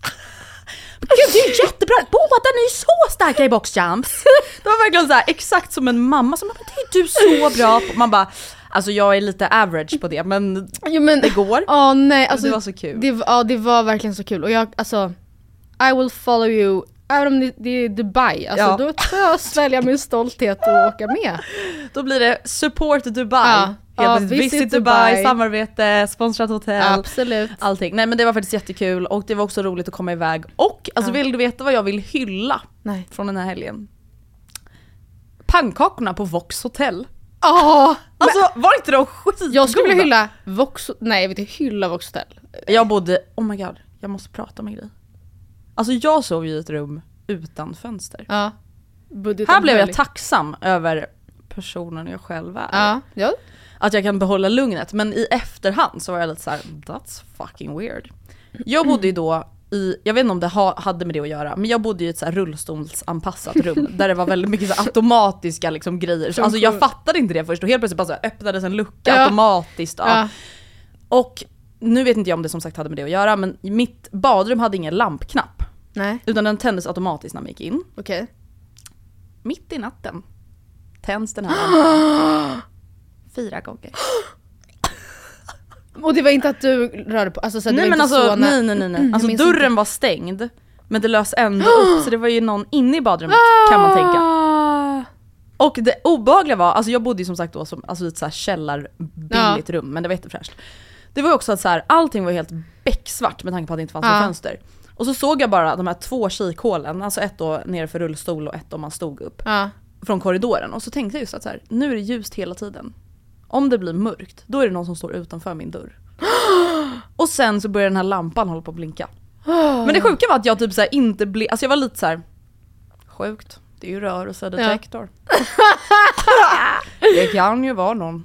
[SPEAKER 2] Gud det är ju jättebra, båda ni är så starka i boxjumps! Det var verkligen så här, exakt som en mamma som bara, det är du så bra på. Man bara, alltså jag är lite average på det men
[SPEAKER 1] Jo, men,
[SPEAKER 2] det går.
[SPEAKER 1] Ja nej, alltså,
[SPEAKER 2] det var så kul.
[SPEAKER 1] Det, ja det var verkligen så kul och jag alltså I will follow you, även om det, det är Dubai, alltså
[SPEAKER 2] Ja.
[SPEAKER 1] då får jag svälja min stolthet och åka med.
[SPEAKER 2] Då blir det support Dubai,
[SPEAKER 1] Ja, ja, visit
[SPEAKER 2] visit Dubai,
[SPEAKER 1] Dubai.
[SPEAKER 2] samarbete, sponsrat hotell.
[SPEAKER 1] Absolut.
[SPEAKER 2] Allting. Nej men det var faktiskt jättekul och det var också roligt att komma iväg. Och alltså
[SPEAKER 1] Ja.
[SPEAKER 2] vill du veta vad jag vill hylla
[SPEAKER 1] Nej.
[SPEAKER 2] från den här helgen? Pannkakorna på Vox hotell.
[SPEAKER 1] Ja!
[SPEAKER 2] Alltså var inte de skitgoda?
[SPEAKER 1] Jag skulle vilja hylla Vox, nej jag vill inte hylla Vox Hotel.
[SPEAKER 2] Jag bodde, oh my god, jag måste prata om en grej. Alltså jag sov ju i ett rum utan fönster.
[SPEAKER 1] Ja. Budgeten
[SPEAKER 2] Här blev jag tacksam över personen jag själv är.
[SPEAKER 1] Ja, ja.
[SPEAKER 2] att jag kan behålla lugnet. Men i efterhand så var jag lite så här: that's fucking weird. Jag bodde ju då i, jag vet inte om det ha, hade med det att göra, men jag bodde i ett så rullstolsanpassat rum där det var väldigt mycket så automatiska liksom grejer. Så, alltså jag fattade inte det först och helt plötsligt bara så öppnades en lucka
[SPEAKER 1] Ja.
[SPEAKER 2] automatiskt. Ja.
[SPEAKER 1] ja.
[SPEAKER 2] Och nu vet inte jag om det som sagt hade med det att göra, men mitt badrum hade ingen lampknapp.
[SPEAKER 1] Nej,
[SPEAKER 2] Utan den tändes automatiskt när man gick in.
[SPEAKER 1] okej.
[SPEAKER 2] Mitt i natten tänds den här lampan. Fyra gånger.
[SPEAKER 1] Och det var inte att du rörde på, alltså så det
[SPEAKER 2] Nej
[SPEAKER 1] var
[SPEAKER 2] men
[SPEAKER 1] inte
[SPEAKER 2] alltså
[SPEAKER 1] så när-
[SPEAKER 2] nej nej nej, nej.
[SPEAKER 1] Jag
[SPEAKER 2] Alltså dörren
[SPEAKER 1] inte.
[SPEAKER 2] var stängd men det lös ändå upp så det var ju någon inne i badrummet kan man tänka.
[SPEAKER 1] Ah.
[SPEAKER 2] Och det obehagliga var, alltså jag bodde ju som sagt då som, alltså i ett så här källarbilligt rum men det var jättefräscht. Det var ju också att så här, allting var helt becksvart med tanke på att det inte fanns
[SPEAKER 1] Ja.
[SPEAKER 2] några fönster. Och så såg jag bara de här två kikhålen, alltså ett då nere för rullstol och ett om man stod upp
[SPEAKER 1] Ja.
[SPEAKER 2] från korridoren. Och så tänkte jag just att så här, nu är det ljust hela tiden. Om det blir mörkt, då är det någon som står utanför min dörr. Och sen så börjar den här lampan hålla på att blinka. Men det sjuka var att jag typ så här inte blev, alltså jag var lite så här. sjukt, det är ju rörelsedetektor. det kan ju vara någon.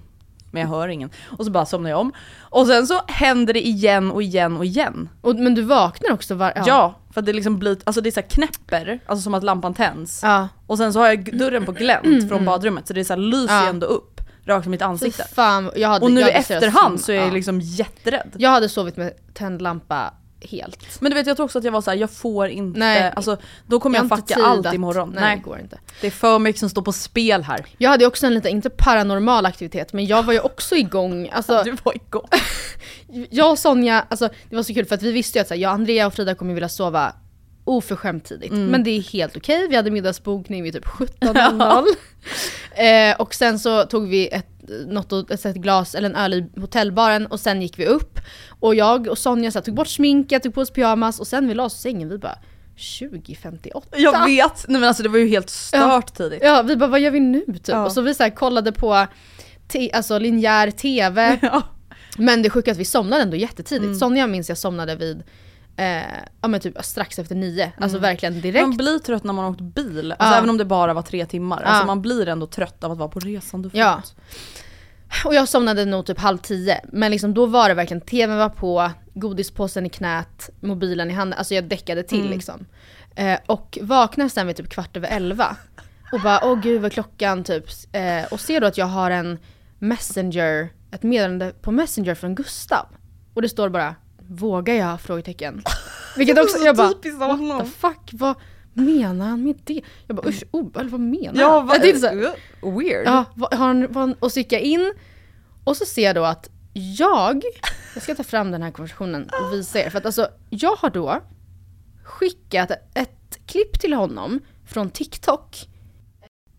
[SPEAKER 2] Men jag hör ingen. Och så bara somnar jag om. Och sen så händer det igen och igen och igen.
[SPEAKER 1] Och, men du vaknar också var,
[SPEAKER 2] Ja, för att det liksom blir, alltså det är så knäpper, alltså som att lampan tänds.
[SPEAKER 1] Ja.
[SPEAKER 2] Och sen så har jag dörren på glänt från badrummet så det är så här, lyser
[SPEAKER 1] Ja.
[SPEAKER 2] ändå upp rakt i mitt ansikte.
[SPEAKER 1] fan, jag hade,
[SPEAKER 2] Och nu
[SPEAKER 1] jag
[SPEAKER 2] i efterhand så är jag
[SPEAKER 1] Ja.
[SPEAKER 2] liksom jätterädd.
[SPEAKER 1] Jag hade sovit med tänd lampa helt.
[SPEAKER 2] Men du vet jag tror också att jag var så här: jag får inte,
[SPEAKER 1] Nej.
[SPEAKER 2] alltså då kommer jag,
[SPEAKER 1] inte
[SPEAKER 2] fucka allt
[SPEAKER 1] att-
[SPEAKER 2] imorgon.
[SPEAKER 1] Nej,
[SPEAKER 2] Nej,
[SPEAKER 1] det går inte.
[SPEAKER 2] det är för mycket som står på spel här.
[SPEAKER 1] Jag hade också en liten, inte paranormal aktivitet, men jag var ju också igång. Alltså,
[SPEAKER 2] Du var igång.
[SPEAKER 1] jag och Sonja, alltså, det var så kul för att vi visste ju att så här, jag, Andrea och Frida kommer vilja sova oförskämt tidigt.
[SPEAKER 2] Mm.
[SPEAKER 1] Men det är helt okej, vi hade middagsbokning vid typ 17.00. eh, och sen så tog vi ett, något, ett, ett glas eller en öl i hotellbaren och sen gick vi upp. Och jag och Sonja så här, tog bort sminket, tog på oss pyjamas och sen vi la oss i sängen, vi bara 2058.
[SPEAKER 2] Jag vet! Nej men alltså det var ju helt stört tidigt.
[SPEAKER 1] Ja, vi bara vad gör vi nu typ?
[SPEAKER 2] Ja.
[SPEAKER 1] Och så vi så här kollade på alltså linjär TV.
[SPEAKER 2] Ja.
[SPEAKER 1] Men det sjuka är att vi somnade ändå jättetidigt.
[SPEAKER 2] Mm.
[SPEAKER 1] Sonja minns jag somnade vid eh, ja men typ strax efter nio. Alltså verkligen direkt.
[SPEAKER 2] Man blir trött när man har åkt bil, alltså
[SPEAKER 1] Ja.
[SPEAKER 2] även om det bara var tre timmar. Alltså
[SPEAKER 1] Ja.
[SPEAKER 2] man blir ändå trött av att vara på resande fot.
[SPEAKER 1] Ja. Och jag somnade nog typ halv tio. Men liksom då var det verkligen, tvn var på, godispåsen i knät, mobilen i handen. Alltså jag däckade till
[SPEAKER 2] Mm.
[SPEAKER 1] liksom. Eh, och vaknar sen vid typ kvart över elva. Och bara åh gud vad klockan typ. Eh, och ser då att jag har en messenger, ett meddelande på messenger från Gustav. Och det står bara vågar jag? Frågetecken. Vilket också, jag bara
[SPEAKER 2] typiskt av
[SPEAKER 1] what the
[SPEAKER 2] honom.
[SPEAKER 1] fuck, vad menar han med det? Jag bara usch, oh, eller vad menar
[SPEAKER 2] Ja,
[SPEAKER 1] han? Det är så här-
[SPEAKER 2] weird.
[SPEAKER 1] Ja, vad- har han, vad, och så gick jag in och så ser jag då att jag, jag ska ta fram den här konversationen och visa er. För att alltså, jag har då skickat ett klipp till honom från TikTok.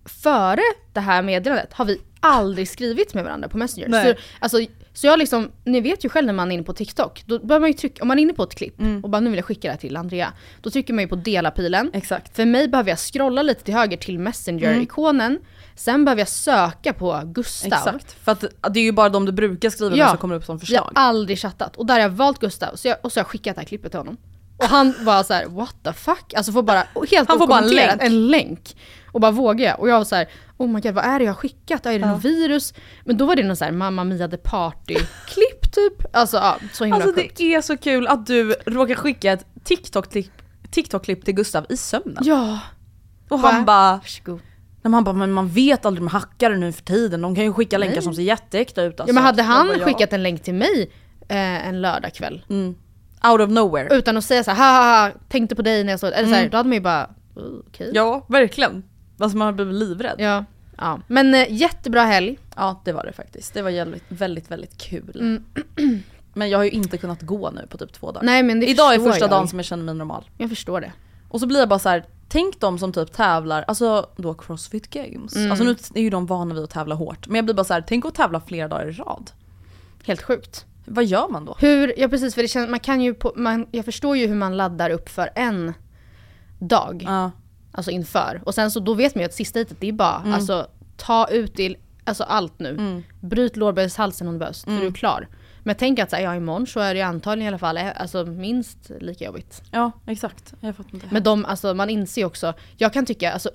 [SPEAKER 1] Före det här meddelandet har vi aldrig skrivit med varandra på Messenger.
[SPEAKER 2] Nej.
[SPEAKER 1] Så, alltså, så jag liksom, ni vet ju själv när man är inne på TikTok, då bör man ju trycka, om man är inne på ett klipp och bara nu vill jag skicka det här till Andrea, då trycker man ju på dela-pilen.
[SPEAKER 2] Exakt.
[SPEAKER 1] För mig behöver jag scrolla lite till höger till Messenger-ikonen, sen behöver jag söka på Gustav.
[SPEAKER 2] Exakt. För att det är ju bara de du brukar skriva med som kommer upp som
[SPEAKER 1] Jag
[SPEAKER 2] förslag.
[SPEAKER 1] har aldrig chattat och där har jag valt Gustav så jag, och så har jag skickat det här klippet till honom. Och han var så här: what the fuck? Alltså får bara, helt
[SPEAKER 2] Han får bara en länk.
[SPEAKER 1] en länk. Och bara vågar jag? Och jag var så här: oh my god vad är det jag har skickat? Är det något virus? Men då var det någon så här Mamma Mia the Party-klipp typ. Alltså ja, så himla
[SPEAKER 2] Alltså
[SPEAKER 1] sjukt.
[SPEAKER 2] det är så kul att du råkar skicka ett TikTok-klipp TikTok-klipp till Gustav i sömnen.
[SPEAKER 1] Ja,
[SPEAKER 2] och han bara,
[SPEAKER 1] varsågod.
[SPEAKER 2] nej, han bara, men man vet aldrig med hackare nu för tiden, de kan ju skicka länkar
[SPEAKER 1] Nej.
[SPEAKER 2] som ser jätteäkta ut alltså.
[SPEAKER 1] Ja men hade han
[SPEAKER 2] bara, ja.
[SPEAKER 1] skickat en länk till mig eh, en lördagkväll
[SPEAKER 2] Mm. Out of nowhere.
[SPEAKER 1] utan att säga så här, ha, ha, ha tänkte på dig när jag såg eller så här, då hade man ju bara, "Uh, okej.
[SPEAKER 2] Ja, verkligen. Alltså man blivit livrädd. Ja.
[SPEAKER 1] Ja. ja. Men eh, jättebra helg.
[SPEAKER 2] det var det faktiskt. Det var väldigt, väldigt, väldigt kul.
[SPEAKER 1] Mm.
[SPEAKER 2] Men jag har ju inte kunnat gå nu på typ två dagar.
[SPEAKER 1] Nej men det
[SPEAKER 2] Idag är
[SPEAKER 1] förstår
[SPEAKER 2] första
[SPEAKER 1] jag.
[SPEAKER 2] dagen som jag känner mig normal.
[SPEAKER 1] Jag förstår det.
[SPEAKER 2] Och så blir jag bara så här. tänk de som typ tävlar, alltså då Crossfit Games.
[SPEAKER 1] Mm.
[SPEAKER 2] Alltså nu är ju de vana vid att tävla hårt. Men jag blir bara så här, tänk att tävla flera dagar i rad.
[SPEAKER 1] Helt sjukt.
[SPEAKER 2] Vad gör man då?
[SPEAKER 1] Hur, ja precis för det känns, man kan ju på, man, jag förstår ju hur man laddar upp för en dag.
[SPEAKER 2] Ja.
[SPEAKER 1] Alltså inför. Och sen så då vet man ju att sista hitet det är bara,
[SPEAKER 2] Mm.
[SPEAKER 1] alltså ta ut i, alltså allt nu. Bryt lårbenshalsen om det behövs,
[SPEAKER 2] Mm.
[SPEAKER 1] så är du klar. Men tänk att så här, ja imorgon så är det antagligen i alla fall eh, alltså, minst lika jobbigt.
[SPEAKER 2] ja, exakt. Jag fattar inte.
[SPEAKER 1] Men de, alltså man inser också, jag kan tycka alltså,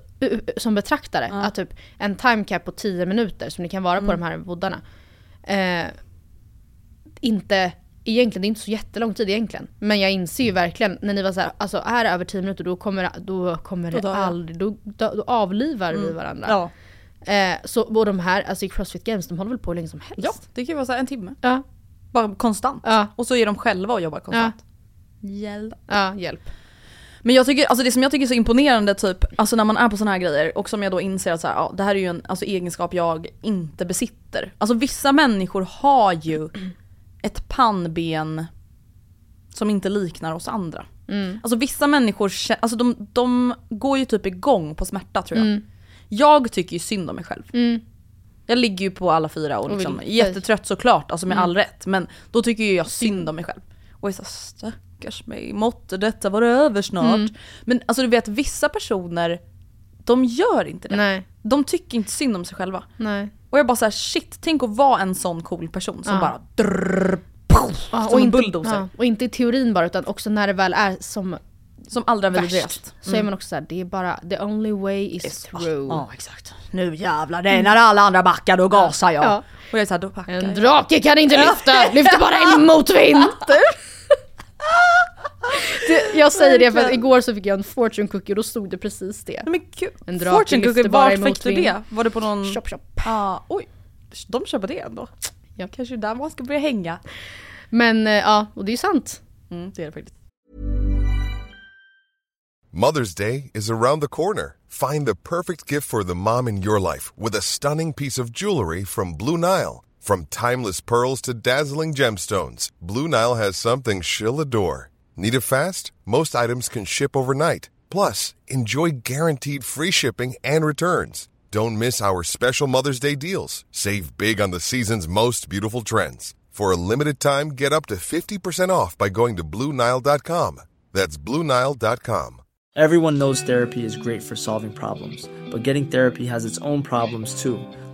[SPEAKER 1] som betraktare att typ en time cap på 10 minuter som det kan vara på de här voddarna. Eh, inte, egentligen, det är inte så jättelång tid egentligen. Men jag inser ju verkligen när ni var så här, alltså är det över 10 minuter då kommer, då kommer
[SPEAKER 2] Då
[SPEAKER 1] det aldrig, då, då, då avlivar vi varandra.
[SPEAKER 2] ja.
[SPEAKER 1] Eh, så, och de här, alltså i Crossfit Games, de håller väl på hur länge som helst?
[SPEAKER 2] ja, det kan ju vara så här en timme.
[SPEAKER 1] Ja,
[SPEAKER 2] Bara konstant.
[SPEAKER 1] Ja.
[SPEAKER 2] Och så är de själva och jobbar konstant. Hjälp.
[SPEAKER 1] ja hjälp.
[SPEAKER 2] Men jag tycker, alltså det som jag tycker är så imponerande typ, alltså när man är på såna här grejer och som jag då inser att så här, ja, det här är ju en alltså, egenskap jag inte besitter. Alltså vissa människor har ju ett pannben som inte liknar oss andra. Alltså vissa människor, alltså de, de går ju typ igång på smärta tror jag. Jag tycker ju synd om mig själv.
[SPEAKER 1] Mm.
[SPEAKER 2] Jag ligger ju på alla fyra och
[SPEAKER 1] Och
[SPEAKER 2] liksom, är jättetrött såklart, alltså med all rätt. Men då tycker ju jag synd om mig själv. Och jag är så här, stackars mig, måtte detta vara över snart. Men alltså du vet vissa personer, de gör inte det.
[SPEAKER 1] Nej,
[SPEAKER 2] De tycker inte synd om sig själva.
[SPEAKER 1] nej.
[SPEAKER 2] Och jag bara såhär shit, tänk att vara en sån cool person som
[SPEAKER 1] Ja.
[SPEAKER 2] bara drrrr, poff,
[SPEAKER 1] Ja,
[SPEAKER 2] som en
[SPEAKER 1] inte,
[SPEAKER 2] bulldozer.
[SPEAKER 1] ja, och inte i teorin bara utan också när det väl är som
[SPEAKER 2] Som
[SPEAKER 1] värst.
[SPEAKER 2] vidrigast.
[SPEAKER 1] Så är man också såhär, det är bara the only way is through.
[SPEAKER 2] Ja exakt. Nu jävlar, det är när alla andra backar då gasar jag.
[SPEAKER 1] Ja.
[SPEAKER 2] Och jag är såhär, då backar
[SPEAKER 1] En
[SPEAKER 2] jag.
[SPEAKER 1] drake kan inte lyfta, lyfter bara en motvind. Det, jag säger det för att igår så fick jag en fortune cookie och då stod det precis det.
[SPEAKER 2] Nej men gud.
[SPEAKER 1] En drake
[SPEAKER 2] Fortune cookie, vart fick du det? Var det på någon...
[SPEAKER 1] Chop chop.
[SPEAKER 2] Ah, oj, de köper det ändå.
[SPEAKER 1] Ja.
[SPEAKER 2] Kanske där man ska börja hänga.
[SPEAKER 1] Men eh, ja, och det är ju sant.
[SPEAKER 2] Mm, det är det faktiskt.
[SPEAKER 3] Mother's Day is around the corner. Find the perfect gift for the mom in your life with a stunning piece of jewelry from Blue Nile. From timeless pearls to dazzling gemstones, Blue Nile has something she'll adore. Need it fast? Most items can ship overnight. Plus, enjoy guaranteed free shipping and returns. Don't miss our special Mother's Day deals. Save big on the season's most beautiful trends. For a limited time, get up to 50% off by going to BlueNile.com. That's BlueNile.com.
[SPEAKER 4] Everyone knows therapy is great for solving problems, but getting therapy has its own problems too,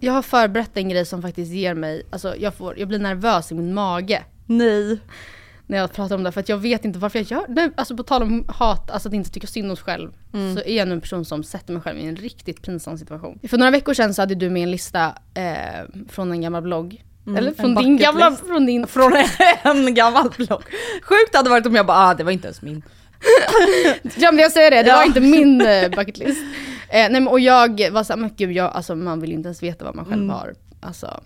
[SPEAKER 1] Jag har förberett en grej som faktiskt ger mig, alltså jag, får, jag blir nervös i min mage.
[SPEAKER 2] Nej.
[SPEAKER 1] När jag pratar om det, för att jag vet inte varför jag gör det. Alltså på tal om hat, alltså att inte tycka synd om sig själv. Så är jag nu en person som sätter mig själv i en riktigt pinsam situation. För några veckor sedan så hade du med en lista eh, från en gammal blogg. Eller från din gamla,
[SPEAKER 2] list.
[SPEAKER 1] från din,
[SPEAKER 2] Från en gammal blogg. Sjukt hade varit om jag bara, ah det var inte ens min.
[SPEAKER 1] Ja men jag säger det, det
[SPEAKER 2] Ja.
[SPEAKER 1] var inte min eh, bucket list. Eh, nej men och jag var såhär, men gud jag, alltså man vill inte ens veta vad man själv
[SPEAKER 2] Mm.
[SPEAKER 1] har alltså,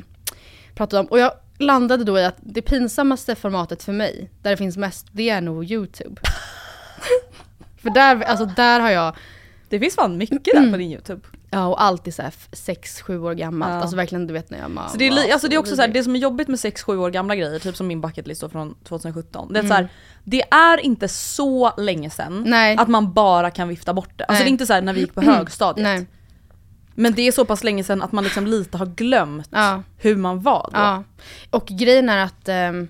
[SPEAKER 1] pratat om. Och jag landade då i att det pinsammaste formatet för mig, där det finns mest, det är nog YouTube. för där, alltså där har jag,
[SPEAKER 2] Det finns fan mycket där på din YouTube.
[SPEAKER 1] Ja och allt är såhär 6-7 år gammalt.
[SPEAKER 2] Ja.
[SPEAKER 1] Alltså verkligen du vet när jag
[SPEAKER 2] Så det, är, alltså det är också så här, det som är jobbigt med 6-7 år gamla grejer, typ som min bucketlist från 2017. Det är,
[SPEAKER 1] Mm.
[SPEAKER 2] så här, det är inte så länge sedan
[SPEAKER 1] Nej.
[SPEAKER 2] att man bara kan vifta bort det. Alltså
[SPEAKER 1] Nej.
[SPEAKER 2] det är inte så här när vi gick på högstadiet.
[SPEAKER 1] Nej.
[SPEAKER 2] Men det är så pass länge sedan att man liksom lite har glömt
[SPEAKER 1] Ja.
[SPEAKER 2] hur man var då.
[SPEAKER 1] Ja. Och grejen är att ehm,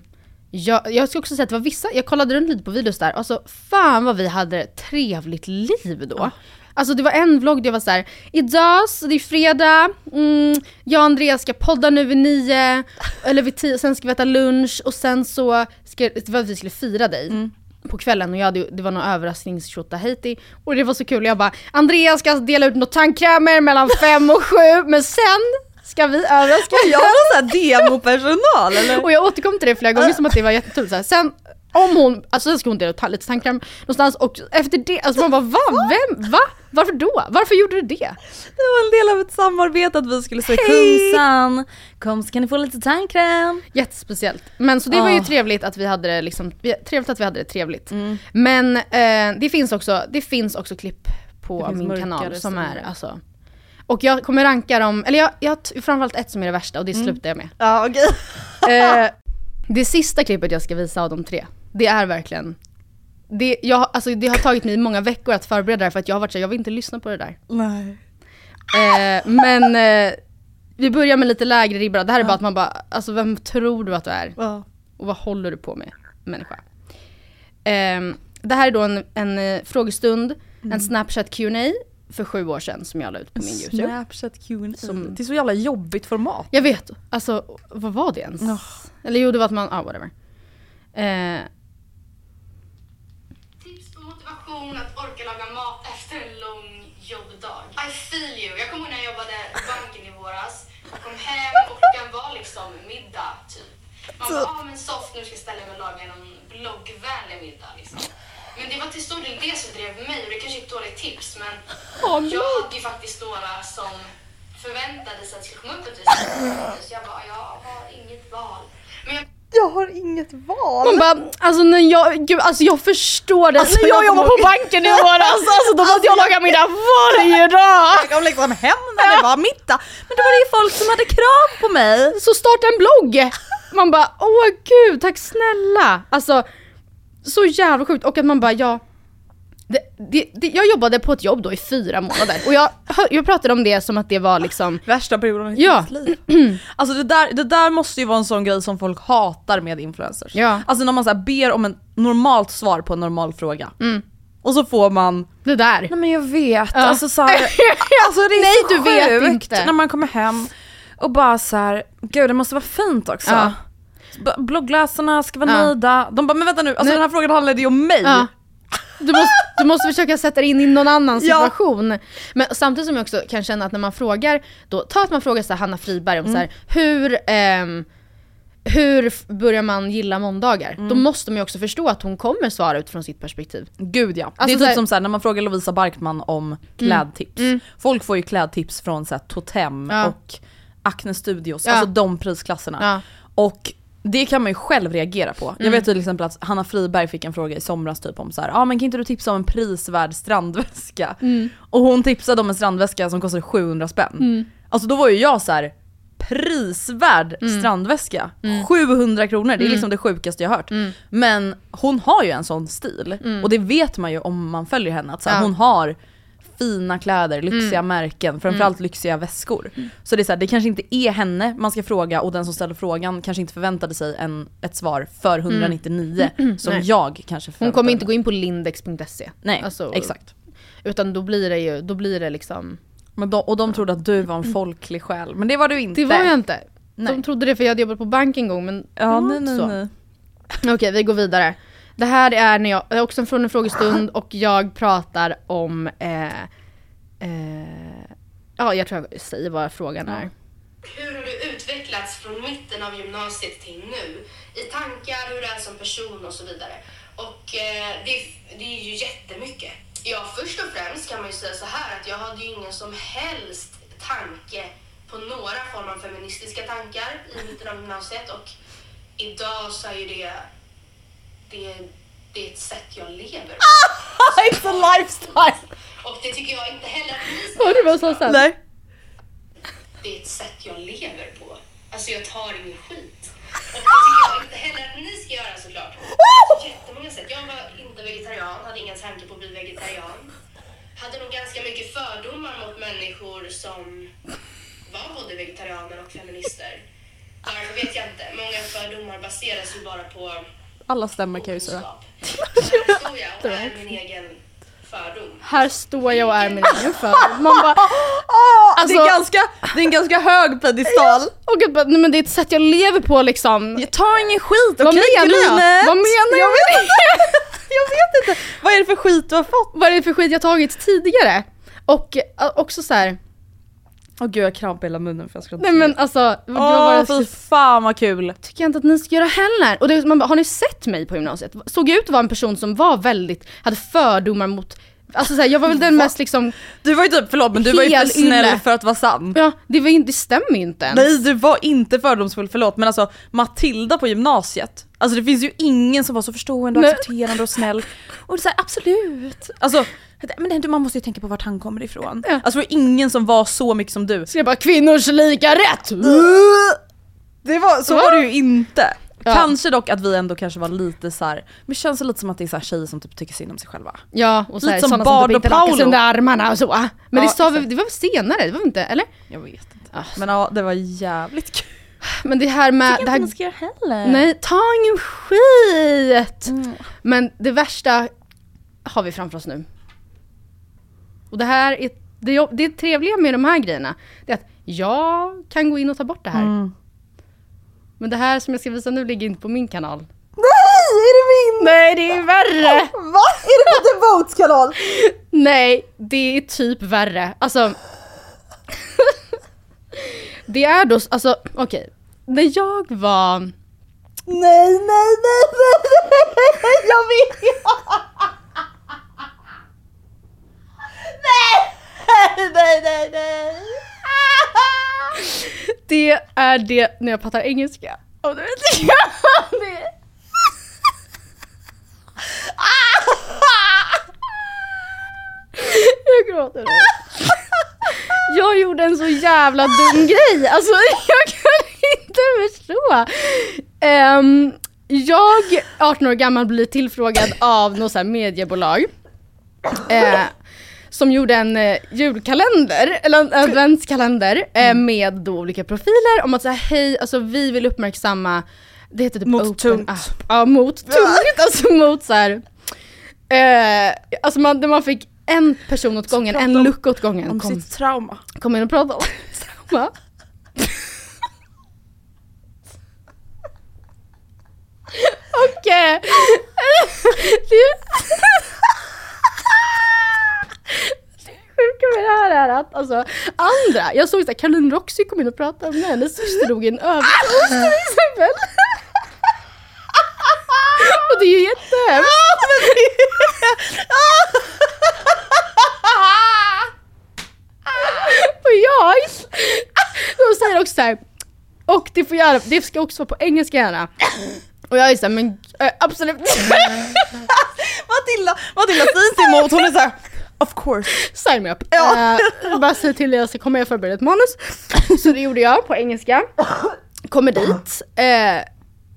[SPEAKER 1] jag, jag ska också säga att det var vissa, jag kollade runt lite på videos där, alltså fan vad vi hade ett trevligt liv då. Alltså det var en vlogg där jag var så här: idag, så det är fredag, mm, jag och Andreas ska podda nu vid nio, eller vid tio, sen ska vi äta lunch och sen så, ska, det var att vi skulle fira dig. På kvällen och jag hade, det var någon överraskningstjotahejti och det var så kul, jag bara Andreas ska dela ut några tandkrämer mellan fem och sju men sen ska vi överraska
[SPEAKER 2] Jag var såhär demopersonal eller?
[SPEAKER 1] och jag återkom till det flera gånger som att det var här. Sen om hon, alltså sen ska hon dela ut lite tandkräm någonstans och efter det, alltså man bara va? Vem? Va? Varför då? Varför gjorde du det?
[SPEAKER 2] Det var en del av ett samarbete att vi skulle säga Kungsan, kom så kan ni få lite tandkräm.
[SPEAKER 1] Jättespeciellt. Men så det var ju
[SPEAKER 2] Ah.
[SPEAKER 1] trevligt att vi hade det liksom, trevligt att vi hade det trevligt. Men eh, det, finns också, det finns också klipp på min kanal som är alltså och jag kommer ranka dem, eller jag, jag har framförallt ett som är det värsta och det slutar jag med.
[SPEAKER 2] Ja okej.
[SPEAKER 1] Eh, det sista klippet jag ska visa av de tre, det är verkligen det, jag, alltså det har tagit mig många veckor att förbereda det här för att jag har varit så här, jag vill inte lyssna på det där.
[SPEAKER 2] Nej.
[SPEAKER 1] Eh, men eh, vi börjar med lite lägre ribba. Det här är bara att man bara, alltså vem tror du att du är?
[SPEAKER 2] Ja.
[SPEAKER 1] Och vad håller du på med människa? Ehm, det här är då en, en eh, frågestund, en Snapchat Q&A för sju år sedan som jag la ut på min YouTube.
[SPEAKER 2] Snapchat Q&A.
[SPEAKER 1] Som-
[SPEAKER 2] Det är så jävla jobbigt format.
[SPEAKER 1] Jag vet, alltså vad var det ens? Eller jo det var att man, ah whatever. Eh,
[SPEAKER 5] Tips på motivation att orka laga mat efter en lång jobbdag. I feel you. Jag kommer ihåg när jag jobbade på banken i våras. Jag kom hem och klockan var liksom middag typ. Man bara, ah men soft nu ska jag ställa mig och laga någon bloggvänlig middag liksom. Men det var till stor del det som drev mig och det kanske är ett dåligt tips men jag hade ju faktiskt några som förväntade sig att det skulle komma upp ett visst Så jag bara, jag har inget val. Men jag
[SPEAKER 2] Jag har inget val.
[SPEAKER 1] Man bara, alltså när jag, gud, alltså jag förstår det.
[SPEAKER 2] Alltså,
[SPEAKER 1] när jag
[SPEAKER 2] jag
[SPEAKER 1] jobbade på banken i våras, alltså då måste jag laga middag varje dag.
[SPEAKER 2] Jag kom liksom hem när det var middag. Men då var det ju folk som hade krav på mig.
[SPEAKER 1] Så starta en blogg! Man bara, åh gud, tack snälla. Alltså, så jävla sjukt. Och att man bara, ja. Det, det, det, jag jobbade på ett jobb då i fyra månader och jag, jag pratade om det som att det var liksom
[SPEAKER 2] Värsta perioden mitt
[SPEAKER 1] Ja.
[SPEAKER 2] liv. Alltså det där, det där måste ju vara en sån grej som folk hatar med influencers.
[SPEAKER 1] Ja.
[SPEAKER 2] Alltså när man så ber om en normalt svar på en normal fråga.
[SPEAKER 1] Mm.
[SPEAKER 2] Och så får man
[SPEAKER 1] det där.
[SPEAKER 2] Nej men jag vet,
[SPEAKER 1] Ja.
[SPEAKER 2] alltså så här, alltså det är
[SPEAKER 1] Nej,
[SPEAKER 2] så
[SPEAKER 1] du vet
[SPEAKER 2] sjukt
[SPEAKER 1] inte.
[SPEAKER 2] när man kommer hem och bara så här, gud det måste vara fint också.
[SPEAKER 1] Ja.
[SPEAKER 2] Bloggläsarna ska vara
[SPEAKER 1] Ja.
[SPEAKER 2] nöjda. De bara, men vänta nu, alltså den här frågan handlade ju om mig.
[SPEAKER 1] Ja. Du måste, du måste försöka sätta dig in i någon annan
[SPEAKER 2] Ja.
[SPEAKER 1] situation. Men samtidigt som jag också kan känna att när man frågar, då, ta att man frågar så här, Hanna Friberg om så här, hur, ehm, hur börjar man gilla måndagar? Då måste man ju också förstå att hon kommer svara utifrån sitt perspektiv.
[SPEAKER 2] Gud ja.
[SPEAKER 1] Alltså
[SPEAKER 2] det är typ
[SPEAKER 1] här-
[SPEAKER 2] som så när man frågar Lovisa Barkman om klädtips. Folk får ju klädtips från så Totem
[SPEAKER 1] Ja.
[SPEAKER 2] och Acne Studios,
[SPEAKER 1] Ja.
[SPEAKER 2] alltså de prisklasserna.
[SPEAKER 1] Ja.
[SPEAKER 2] Och det kan man ju själv reagera på. Jag vet till exempel att Hanna Friberg fick en fråga i somras typ om så här, ah, men kan inte du tipsa om en prisvärd strandväska? Och hon tipsade om en strandväska som kostade 700 spänn. Alltså då var ju jag så här prisvärd strandväska. 700 kronor, det är liksom det sjukaste jag hört. Men hon har ju en sån stil. Och det vet man ju om man följer henne. Att så här,
[SPEAKER 1] Ja.
[SPEAKER 2] Hon har fina kläder, lyxiga märken, framförallt lyxiga väskor. Så det är så här, det kanske inte är henne man ska fråga och den som ställer frågan kanske inte förväntade sig en, ett svar för 199 som
[SPEAKER 1] Nej.
[SPEAKER 2] jag kanske
[SPEAKER 1] Hon
[SPEAKER 2] förväntade
[SPEAKER 1] kommer inte gå in på lindex.se.
[SPEAKER 2] Nej,
[SPEAKER 1] Alltså,
[SPEAKER 2] exakt.
[SPEAKER 1] Utan då blir det ju, då blir det liksom,
[SPEAKER 2] Men de, och de trodde att du var en folklig själ, men det var du inte.
[SPEAKER 1] det var jag inte.
[SPEAKER 2] Nej.
[SPEAKER 1] De trodde det för jag hade jobbat på bank en gång men
[SPEAKER 2] Ja, nej, nej, nej.
[SPEAKER 1] Okej, vi går vidare. Det här är när jag, är också från en frågestund och jag pratar om, eh, eh, ja jag tror jag säger vad frågan är.
[SPEAKER 5] Hur har du utvecklats från mitten av gymnasiet till nu? I tankar, hur du är som person och så vidare. Och eh, det, det är ju jättemycket. Ja, först och främst kan man ju säga så här att jag hade ju ingen som helst tanke på några form av feministiska tankar i mitten av gymnasiet och idag så är ju det, det, det är ett sätt jag lever på.
[SPEAKER 2] It's a lifestyle!
[SPEAKER 5] Och det tycker jag inte heller att ni ska
[SPEAKER 1] Vad det var så?
[SPEAKER 2] Nej.
[SPEAKER 5] det är ett sätt jag lever på. Alltså jag tar ingen skit. Och det tycker jag inte heller att ni ska göra såklart. Jättemånga sätt. Jag var inte vegetarian, hade ingen tanke på att bli vegetarian. Hade nog ganska mycket fördomar mot människor som var både vegetarianer och feminister. Varför vet jag inte. Många fördomar baseras ju bara på
[SPEAKER 2] Alla stämmer kan jag ju säga.
[SPEAKER 5] Här står jag och är min egen fördom.
[SPEAKER 1] Här står jag och är min egen fördom. Man bara,
[SPEAKER 2] det,
[SPEAKER 1] Alltså-
[SPEAKER 2] är ganska, det är en ganska hög pedestal.
[SPEAKER 1] och gud, bara, nej men det är ett sätt jag lever på liksom.
[SPEAKER 2] Jag tar ingen skit, okej
[SPEAKER 1] Vad menar jag? Vad menar jag?
[SPEAKER 2] Jag vet inte. jag vet inte. Vad är det för skit du har fått?
[SPEAKER 1] Vad är det för skit jag tagit tidigare? Och eh, också så här,
[SPEAKER 2] Åh gud jag krampar i hela munnen för jag ska inte
[SPEAKER 1] nej men alltså,
[SPEAKER 2] Åh
[SPEAKER 1] det
[SPEAKER 2] fy fan vad kul.
[SPEAKER 1] tycker jag inte att ni ska göra heller. Och det, man bara, har ni sett mig på gymnasiet? Såg jag ut att vara en person som var väldigt, hade fördomar mot, alltså så här, jag var väl den mest liksom,
[SPEAKER 2] Du var ju typ, förlåt men du var ju för snäll
[SPEAKER 1] ylle.
[SPEAKER 2] för att vara sann.
[SPEAKER 1] ja det, var, inte- det stämmer ju inte ens.
[SPEAKER 2] Nej du var inte fördomsfull, förlåt men alltså Matilda på gymnasiet, alltså det finns ju ingen som var så förstående och
[SPEAKER 1] Nej.
[SPEAKER 2] accepterande och snäll. Och det är här, absolut. Alltså, men man måste ju tänka på vart han kommer ifrån.
[SPEAKER 1] Ja.
[SPEAKER 2] Alltså det var ingen som var så mycket som du.
[SPEAKER 1] Så jag bara, kvinnors lika rätt!
[SPEAKER 2] Det var, så
[SPEAKER 1] Va?
[SPEAKER 2] var det ju inte.
[SPEAKER 1] Ja.
[SPEAKER 2] Kanske dock att vi ändå kanske var lite så här, men det känns lite som att det är så här tjejer som typ tycker synd om sig själva.
[SPEAKER 1] Ja, och så här,
[SPEAKER 2] Lite som Bard
[SPEAKER 1] som typ
[SPEAKER 2] och Paolo.
[SPEAKER 1] under armarna och så. Men
[SPEAKER 2] Ja,
[SPEAKER 1] det, sa vi, det var senare, det var inte, eller?
[SPEAKER 2] Jag vet inte.
[SPEAKER 1] Ah,
[SPEAKER 2] Men ja, det var jävligt kul.
[SPEAKER 1] Men det här med...
[SPEAKER 2] Tycker
[SPEAKER 1] Det
[SPEAKER 2] inte man ska göra heller.
[SPEAKER 1] nej, ta ingen skit!
[SPEAKER 2] Mm.
[SPEAKER 1] Men det värsta har vi framför oss nu. Och det här är, det, är- det trevliga med de här grejerna, det är att jag kan gå in och ta bort det här.
[SPEAKER 2] Mm.
[SPEAKER 1] Men det här som jag ska visa nu ligger inte på min kanal.
[SPEAKER 2] Nej, är det min?
[SPEAKER 1] Nej, det är värre!
[SPEAKER 2] Va? Är det på The Votes kanal?
[SPEAKER 1] Nej, det är typ värre. Alltså... det är då, alltså okej. När jag var...
[SPEAKER 2] Nej, nej, nej, nej, nej, jag vet! Nej, nej, nej, nej.
[SPEAKER 1] Det är det när jag pratar engelska. Och du vet det. Jag gråter nu. Jag gjorde en så jävla dum grej. Alltså jag kan inte förstå. Ehm, jag, 18 år gammal, blir tillfrågad av något så här mediebolag. Eh, som gjorde en eh, julkalender, eller en adventskalender eh, med då olika profiler om att säga hej, alltså vi vill uppmärksamma, det heter typ
[SPEAKER 2] Mot
[SPEAKER 1] open
[SPEAKER 2] tungt.
[SPEAKER 1] up. Ja, mot tungt, alltså mot så här. Eh, alltså man, man fick en person åt gången, en look åt gången.
[SPEAKER 2] Om
[SPEAKER 1] kom,
[SPEAKER 2] sitt trauma.
[SPEAKER 1] Kom in och prata om trauma. Okej. Okay. Det sjuka med det här är att alltså, andra, jag såg såhär Caroline Roxy kom in och pratade med hennes syster dog i en överdos till ah! exempel. Och det är ju jättehemskt. Och jag, de säger också såhär, och det får göra, det ska också vara på engelska gärna. Och jag är såhär, men äh, absolut
[SPEAKER 2] Matilda, Matilda säger inte emot, hon är såhär of course.
[SPEAKER 1] Sign me up.
[SPEAKER 2] Ja.
[SPEAKER 1] Eh, bara säg till att jag komma, jag förbereda ett manus. Så det gjorde jag på engelska. Kommer dit. eh,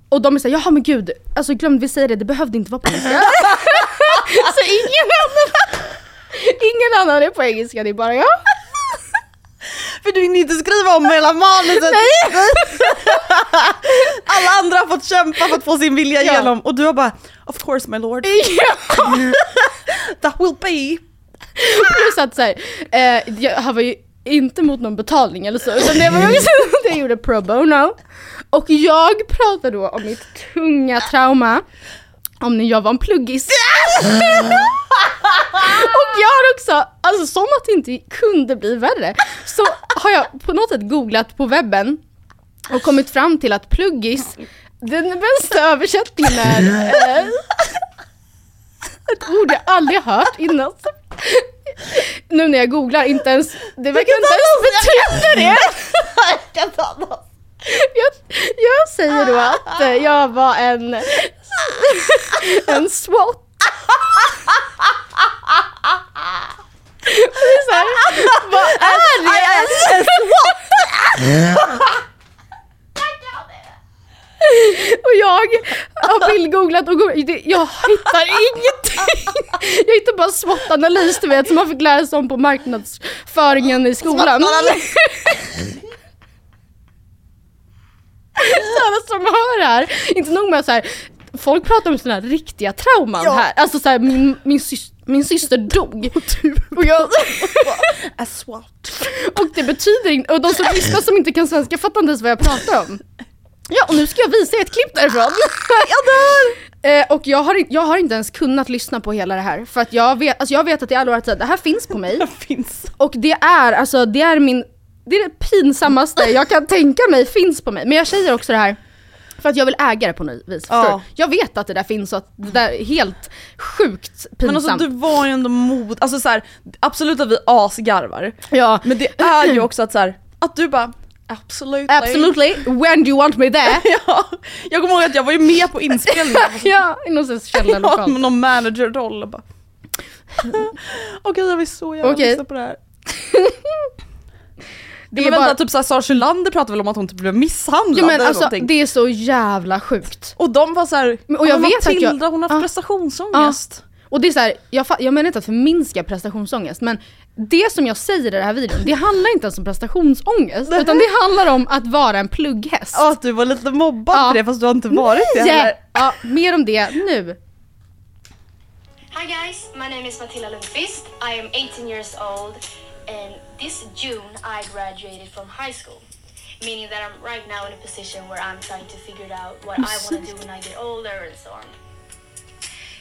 [SPEAKER 1] och de är såhär, jaha men gud, alltså glömde vi säga det, det behövde inte vara på engelska. så ingen annan, ingen annan är på engelska, det är bara jag.
[SPEAKER 2] För du hinner inte skriva om hela manuset. Alla andra har fått kämpa för att få sin vilja
[SPEAKER 1] Ja.
[SPEAKER 2] igenom och du har bara of course my lord. That will be.
[SPEAKER 1] Plus att såhär, eh, jag var ju inte mot någon betalning eller så, utan det var också det jag gjorde pro bono. Och jag pratade då om mitt tunga trauma, om när jag var en pluggis. Och jag har också, alltså som att det inte kunde bli värre, så har jag på något sätt googlat på webben och kommit fram till att pluggis, den bästa översättningen är eh, ett ord jag aldrig hört innan. Nu när jag googlar, inte ens, det verkar inte ens betyda det. Jag, jag säger då att eh, jag var en, en SWAT. Det är så här, vad är det? Och jag har bildgooglat och jag hittar ingenting. Jag hittar bara SWOT-analys du vet som man fick lära sig om på marknadsföringen i skolan. Alla som hör det här, inte nog med så här, folk pratar om sådana här riktiga trauman här. Alltså så här, min, min, sys, min syster dog. Och, jag, och det betyder inte, och de som lyssnar som inte kan svenska fattar inte ens vad jag pratar om. Ja, och nu ska jag visa er ett klipp därifrån. jag dör! Eh, och jag har, jag har inte ens kunnat lyssna på hela det här. För att jag vet, alltså jag vet att i år att det här finns på mig.
[SPEAKER 2] finns.
[SPEAKER 1] Och det är, alltså det är min, det är det pinsammaste jag kan tänka mig finns på mig. Men jag säger också det här för att jag vill äga det på något vis.
[SPEAKER 2] Ja.
[SPEAKER 1] Jag vet att det där finns och att det där är helt sjukt
[SPEAKER 2] Men
[SPEAKER 1] pinsamt.
[SPEAKER 2] alltså du var ju ändå mod, alltså så här, absolut att vi asgarvar.
[SPEAKER 1] ja.
[SPEAKER 2] Men det är ju också att så här, att du bara absolutely.
[SPEAKER 1] Absolutely, when do you want me there?
[SPEAKER 2] Ja, jag kommer ihåg att jag var ju med på inspelningen.
[SPEAKER 1] ja, i någon
[SPEAKER 2] Ja,
[SPEAKER 1] källarlokal.
[SPEAKER 2] med någon managerroll och bara Okej jag vill så gärna
[SPEAKER 1] Okej.
[SPEAKER 2] lyssna på det här.
[SPEAKER 1] Det
[SPEAKER 2] Det
[SPEAKER 1] är
[SPEAKER 2] men vänta,
[SPEAKER 1] bara,
[SPEAKER 2] typ såhär Sara Kylander pratade väl om att hon typ blev misshandlad
[SPEAKER 1] ja, men
[SPEAKER 2] eller
[SPEAKER 1] alltså,
[SPEAKER 2] någonting.
[SPEAKER 1] det är så jävla sjukt.
[SPEAKER 2] Och de var såhär,
[SPEAKER 1] Men- och jag
[SPEAKER 2] "Ja,
[SPEAKER 1] vet att jag-
[SPEAKER 2] Matilda hon har haft
[SPEAKER 1] Ja.
[SPEAKER 2] prestationsångest.
[SPEAKER 1] Och det är så här, jag, jag menar inte att förminska prestationsångest men det som jag säger i den här videon, det handlar inte ens om prestationsångest utan det handlar om att vara en plugghäst.
[SPEAKER 2] Ja, att du var lite mobbad
[SPEAKER 1] Ja.
[SPEAKER 2] för det fast du har inte varit det
[SPEAKER 1] Yeah.
[SPEAKER 2] heller.
[SPEAKER 1] Ja, mer om det nu.
[SPEAKER 5] Hi guys, my name is Matilda Lundqvist. I am 18 years old and this June I graduated from high school. Meaning that I'm right now in a position where I'm trying to figure out what I want to do when I get older and so on.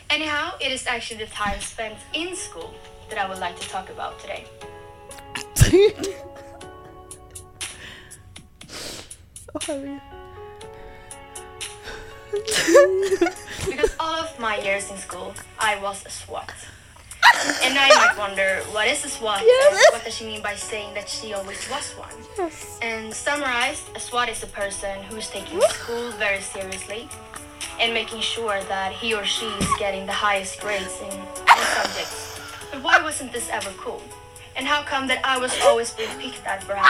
[SPEAKER 5] Anyhow, it is actually the time spent in school that I would like to talk about today. Because all of my years in school, I was a SWAT. And now you might wonder, what is a SWAT? And what does she mean by saying that she always was one? And summarized, a SWAT is a person who's taking school very seriously and making sure that he or she is getting the highest grades in all subjects. But why wasn't this ever cool? And how come that I was always being picked at for having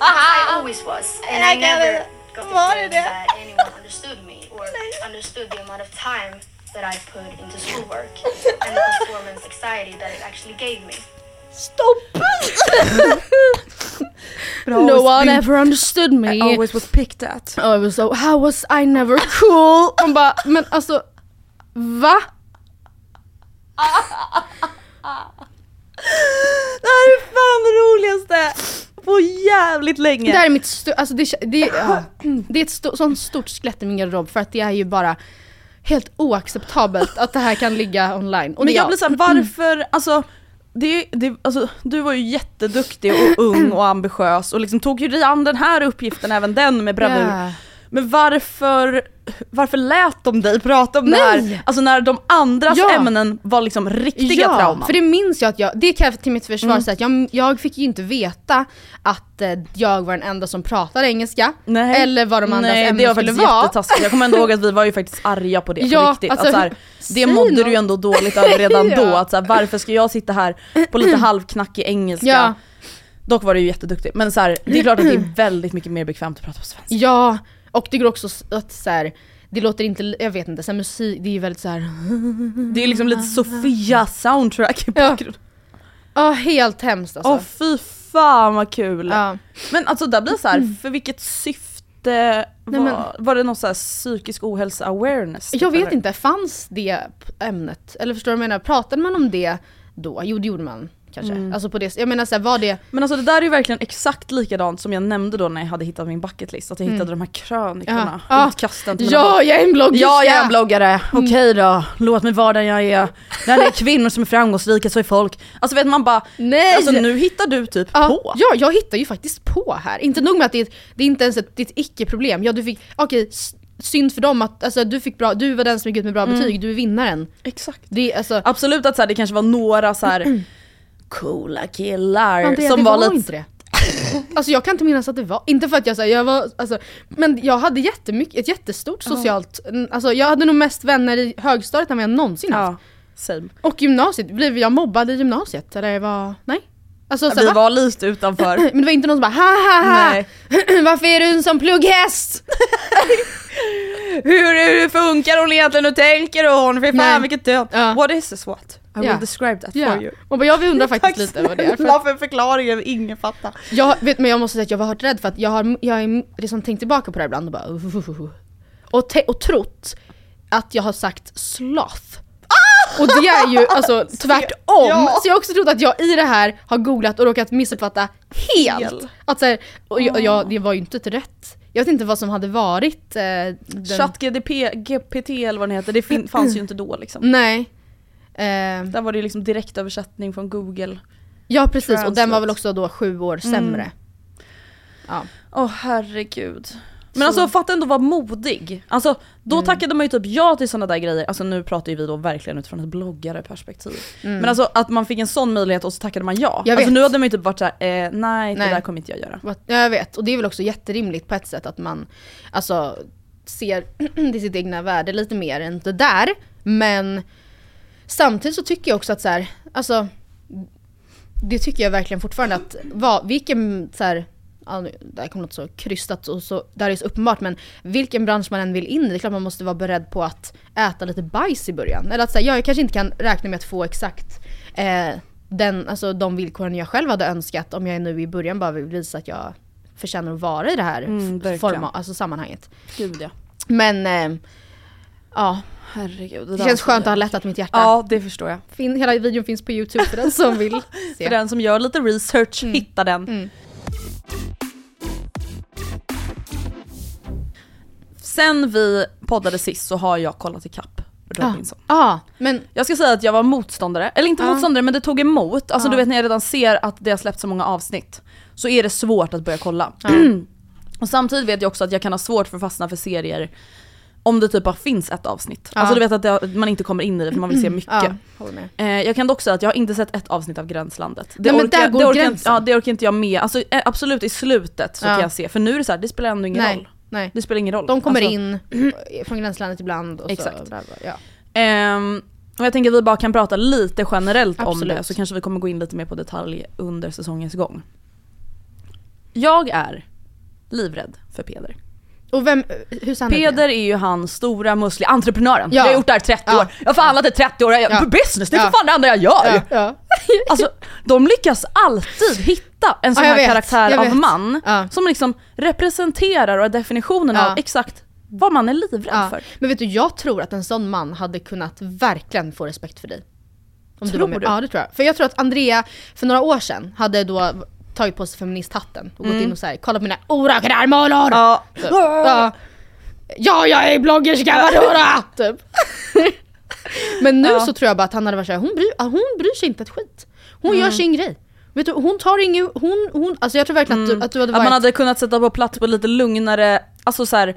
[SPEAKER 5] I always was, and I never got the feeling that anyone understood me or understood the amount of time that I put into schoolwork and the performance anxiety that it actually gave me.
[SPEAKER 1] No one ever understood me.
[SPEAKER 2] I always was picked at.
[SPEAKER 1] I was so, how was I never cool? Man bara, men alltså, va?
[SPEAKER 2] Det här är fan det roligaste på jävligt länge.
[SPEAKER 1] Det här är mitt alltså det, det, ja, det är ett sto- sånt stort skelett i min garderob för att det är ju bara helt oacceptabelt att det här kan ligga online. Och
[SPEAKER 2] Men jag blir såhär, varför, alltså det, det, alltså, du var ju jätteduktig och ung och ambitiös och liksom tog ju dig an den här uppgiften, även den med bravur.
[SPEAKER 1] Ja.
[SPEAKER 2] Men varför, varför lät de dig prata om det
[SPEAKER 1] Nej.
[SPEAKER 2] här? Alltså när de andras
[SPEAKER 1] Ja.
[SPEAKER 2] ämnen var liksom riktiga
[SPEAKER 1] ja,
[SPEAKER 2] trauman.
[SPEAKER 1] för det minns jag att jag, det kan jag till mitt försvar
[SPEAKER 2] Mm.
[SPEAKER 1] säga att jag, jag fick ju inte veta att eh, jag var den enda som pratade engelska.
[SPEAKER 2] Nej.
[SPEAKER 1] Eller vad de andras
[SPEAKER 2] Nej,
[SPEAKER 1] ämnen
[SPEAKER 2] det var
[SPEAKER 1] skulle
[SPEAKER 2] faktiskt
[SPEAKER 1] vara.
[SPEAKER 2] jättetaskigt. Jag kommer ändå ihåg att vi var ju faktiskt arga på det på
[SPEAKER 1] Ja,
[SPEAKER 2] riktigt.
[SPEAKER 1] alltså,
[SPEAKER 2] att så här, det mådde
[SPEAKER 1] något.
[SPEAKER 2] du ju ändå dåligt över redan
[SPEAKER 1] Ja.
[SPEAKER 2] då. Att så här, varför ska jag sitta här på lite halvknackig engelska?
[SPEAKER 1] Ja.
[SPEAKER 2] Dock var du ju jätteduktig. Men så här, det är klart att det är väldigt mycket mer bekvämt att prata på svenska.
[SPEAKER 1] Ja, och det går också att så här, det låter inte, jag vet inte, så här, musik, det är ju väldigt så här.
[SPEAKER 2] Det är liksom lite Sofia soundtrack i bakgrunden.
[SPEAKER 1] Ja, helt hemskt alltså.
[SPEAKER 2] Åh fy fan vad kul!
[SPEAKER 1] Ja.
[SPEAKER 2] Men alltså där blir så här, för vilket syfte var,
[SPEAKER 1] Nej, men-
[SPEAKER 2] var det någon så här psykisk ohälsa awareness? typ,
[SPEAKER 1] Jag vet
[SPEAKER 2] eller?
[SPEAKER 1] inte, fanns det ämnet? Eller förstår du vad jag menar? Pratade man om det då? Jo det gjorde man kanske.
[SPEAKER 2] Mm.
[SPEAKER 1] Alltså på det, jag menar så här, var det...
[SPEAKER 2] Men alltså det där är ju verkligen exakt likadant som jag nämnde då när jag hade hittat min bucketlist, att jag hittade de här krönikorna,
[SPEAKER 1] Ja.
[SPEAKER 2] Utkasten till
[SPEAKER 1] Ja, jag är en bloggerska!
[SPEAKER 2] Ja, jag är en bloggare. Okej då, låt mig vara den jag är. När det är kvinnor som är framgångsrika så är folk... Alltså vet man bara,
[SPEAKER 1] Nej!
[SPEAKER 2] alltså nu hittar du typ
[SPEAKER 1] Ja,
[SPEAKER 2] på.
[SPEAKER 1] ja, jag hittar ju faktiskt på här. Inte nog med att det är, det är inte ens ett, ett icke-problem. Ja, du fick, okej, s- synd för dem att alltså, du fick bra, du var den som gick ut med bra
[SPEAKER 2] Mm.
[SPEAKER 1] betyg, du är vinnaren.
[SPEAKER 2] Exakt.
[SPEAKER 1] Det, alltså,
[SPEAKER 2] Absolut att så här, det kanske var några så här coola killar
[SPEAKER 1] Andrea,
[SPEAKER 2] som
[SPEAKER 1] det
[SPEAKER 2] var,
[SPEAKER 1] var
[SPEAKER 2] lite...
[SPEAKER 1] inte det. Alltså jag kan inte minnas att det var, inte för att jag, så här, jag var, alltså, men jag hade jättemycket, ett jättestort socialt, alltså jag hade nog mest vänner i högstadiet än vad jag någonsin haft.
[SPEAKER 2] Ja, same.
[SPEAKER 1] Och gymnasiet, blev jag mobbad i gymnasiet? Eller vad? Nej? Alltså, så,
[SPEAKER 2] Vi
[SPEAKER 1] va?
[SPEAKER 2] var lite utanför.
[SPEAKER 1] Men det var inte någon som bara ha ha ha!
[SPEAKER 2] Nej.
[SPEAKER 1] Varför är du en sån plugghäst?
[SPEAKER 2] hur, hur funkar hon egentligen? Hur tänker hon? Fy fan
[SPEAKER 1] Nej.
[SPEAKER 2] vilket död.
[SPEAKER 1] Ja.
[SPEAKER 2] What is this what? I will describe that
[SPEAKER 1] Ja.
[SPEAKER 2] for you.
[SPEAKER 1] Och bara, jag undrar faktiskt lite vad det är. För
[SPEAKER 2] för förklaringen ingen fattar.
[SPEAKER 1] jag, vet, men jag måste säga att jag har varit rädd för att jag har jag har liksom tänkt tillbaka på det här ibland och bara "Uhuhuhu." och, te- och trott att jag har sagt sloth. Och det är ju alltså tvärtom.
[SPEAKER 2] Ja.
[SPEAKER 1] Så jag har också trott att jag i det här har googlat och råkat missuppfatta helt.
[SPEAKER 2] Fel.
[SPEAKER 1] Att så här, och jag, jag, det var ju inte ett rätt. Jag vet inte vad som hade varit eh, den,
[SPEAKER 2] ChatGDP, GPT eller vad den heter, det fanns ju inte då liksom.
[SPEAKER 1] Nej. Eh,
[SPEAKER 2] Där var det liksom direktöversättning från google.
[SPEAKER 1] ja precis, och den
[SPEAKER 2] Translate.
[SPEAKER 1] var väl också då sju år sämre.
[SPEAKER 2] Mm.
[SPEAKER 1] Ja.
[SPEAKER 2] Åh herregud. Men
[SPEAKER 1] Så-
[SPEAKER 2] alltså fatta ändå vara modig. Alltså då
[SPEAKER 1] Mm.
[SPEAKER 2] tackade man ju typ ja till sådana där grejer. Alltså nu pratar ju vi då verkligen utifrån ett bloggareperspektiv.
[SPEAKER 1] Mm.
[SPEAKER 2] Men alltså att man fick en sån möjlighet och så tackade man ja.
[SPEAKER 1] Jag
[SPEAKER 2] Alltså
[SPEAKER 1] vet.
[SPEAKER 2] nu hade man ju typ varit såhär, eh, nej, det
[SPEAKER 1] Nej.
[SPEAKER 2] där kommer inte jag göra.
[SPEAKER 1] Vad- Ja, jag vet, och det är väl också jätterimligt på ett sätt att man alltså, ser till sitt egna värde lite mer än det där. Men samtidigt så tycker jag också att så här, alltså det tycker jag verkligen fortfarande att vad, vilken så här, ja, det här kommer något så krystat och så, där är det så uppenbart men vilken bransch man än vill in i, det är klart man måste vara beredd på att äta lite bajs i början. Eller att säga, jag kanske inte kan räkna med att få exakt eh, den, alltså, de villkoren jag själv hade önskat om jag nu i början bara vill visa att jag förtjänar att vara i det här
[SPEAKER 2] Mm,
[SPEAKER 1] forma, alltså, sammanhanget.
[SPEAKER 2] Gud ja.
[SPEAKER 1] Men eh, ja,
[SPEAKER 2] Herregud.
[SPEAKER 1] det
[SPEAKER 2] där
[SPEAKER 1] känns skönt att ha lättat mitt hjärta.
[SPEAKER 2] Ja det förstår jag.
[SPEAKER 1] Fin, hela videon finns på youtube för den som vill se.
[SPEAKER 2] För den som gör lite research,
[SPEAKER 1] Mm.
[SPEAKER 2] hitta den.
[SPEAKER 1] Mm.
[SPEAKER 2] Sen vi poddade sist så har jag kollat ikapp Robinson.
[SPEAKER 1] Ja, men
[SPEAKER 2] Jag ska säga att jag var motståndare, eller inte
[SPEAKER 1] Ja.
[SPEAKER 2] motståndare men det tog emot. Alltså du vet när jag redan ser att det har släppt så många avsnitt så är det svårt att börja kolla. och samtidigt vet jag också att jag kan ha svårt för att fastna för serier om det typ bara finns ett avsnitt.
[SPEAKER 1] Ja.
[SPEAKER 2] Alltså du vet att det, man inte kommer in i det för man vill se mycket.
[SPEAKER 1] ja.
[SPEAKER 2] Eh, jag kan dock säga att jag har inte sett ett avsnitt av Gränslandet. Det,
[SPEAKER 1] Nej,
[SPEAKER 2] orkar,
[SPEAKER 1] där går
[SPEAKER 2] det, orkar, inte-
[SPEAKER 1] gränsen.
[SPEAKER 2] ja, det orkar inte jag med. Alltså, eh, absolut i slutet så
[SPEAKER 1] Ja.
[SPEAKER 2] kan jag se, för nu är det så här, det spelar ändå ingen
[SPEAKER 1] Nej,
[SPEAKER 2] roll.
[SPEAKER 1] nej.
[SPEAKER 2] Det spelar ingen roll.
[SPEAKER 1] De kommer
[SPEAKER 2] Alltså,
[SPEAKER 1] in från gränslandet ibland och
[SPEAKER 2] Exakt.
[SPEAKER 1] så. bla, bla, Ja.
[SPEAKER 2] Ehm, och jag tänker att vi bara kan prata lite generellt om
[SPEAKER 1] Absolut.
[SPEAKER 2] det så kanske vi kommer gå in lite mer på detalj under säsongens gång. Jag är livrädd för Peder.
[SPEAKER 1] Och vem, hur sann är det?
[SPEAKER 2] Peder är ju han stora muskliga entreprenören.
[SPEAKER 1] Ja.
[SPEAKER 2] Jag har gjort det här i 30
[SPEAKER 1] Ja.
[SPEAKER 2] år. Jag har förhandlat i 30 år. Jag,
[SPEAKER 1] Ja.
[SPEAKER 2] Business, det är
[SPEAKER 1] Ja.
[SPEAKER 2] för fan det enda jag gör.
[SPEAKER 1] Ja.
[SPEAKER 2] Alltså, de lyckas alltid hitta en sån här
[SPEAKER 1] vet,
[SPEAKER 2] karaktär av man som liksom representerar och är definitionen av exakt vad man är livrädd för.
[SPEAKER 1] Men vet du, jag tror att en sån man hade kunnat verkligen få respekt för dig. Om
[SPEAKER 2] Tror
[SPEAKER 1] med.
[SPEAKER 2] du?
[SPEAKER 1] Ja det tror jag. För jag tror att Andrea för några år sedan hade då tagit på sig feministhatten och gått in och så här, kollat på mina orakade armhålor!
[SPEAKER 2] Ja.
[SPEAKER 1] Typ. Ja. ja, jag är bloggerska, vadå då? typ. Men nu så tror jag bara att han hade varit såhär, hon bryr, hon bryr sig inte ett skit. Hon gör sin grej. Vet du, hon tar ingen, hon, hon, alltså jag tror verkligen att, du, att du hade
[SPEAKER 2] Att
[SPEAKER 1] varit...
[SPEAKER 2] man hade kunnat sätta på plats på lite lugnare, alltså så här,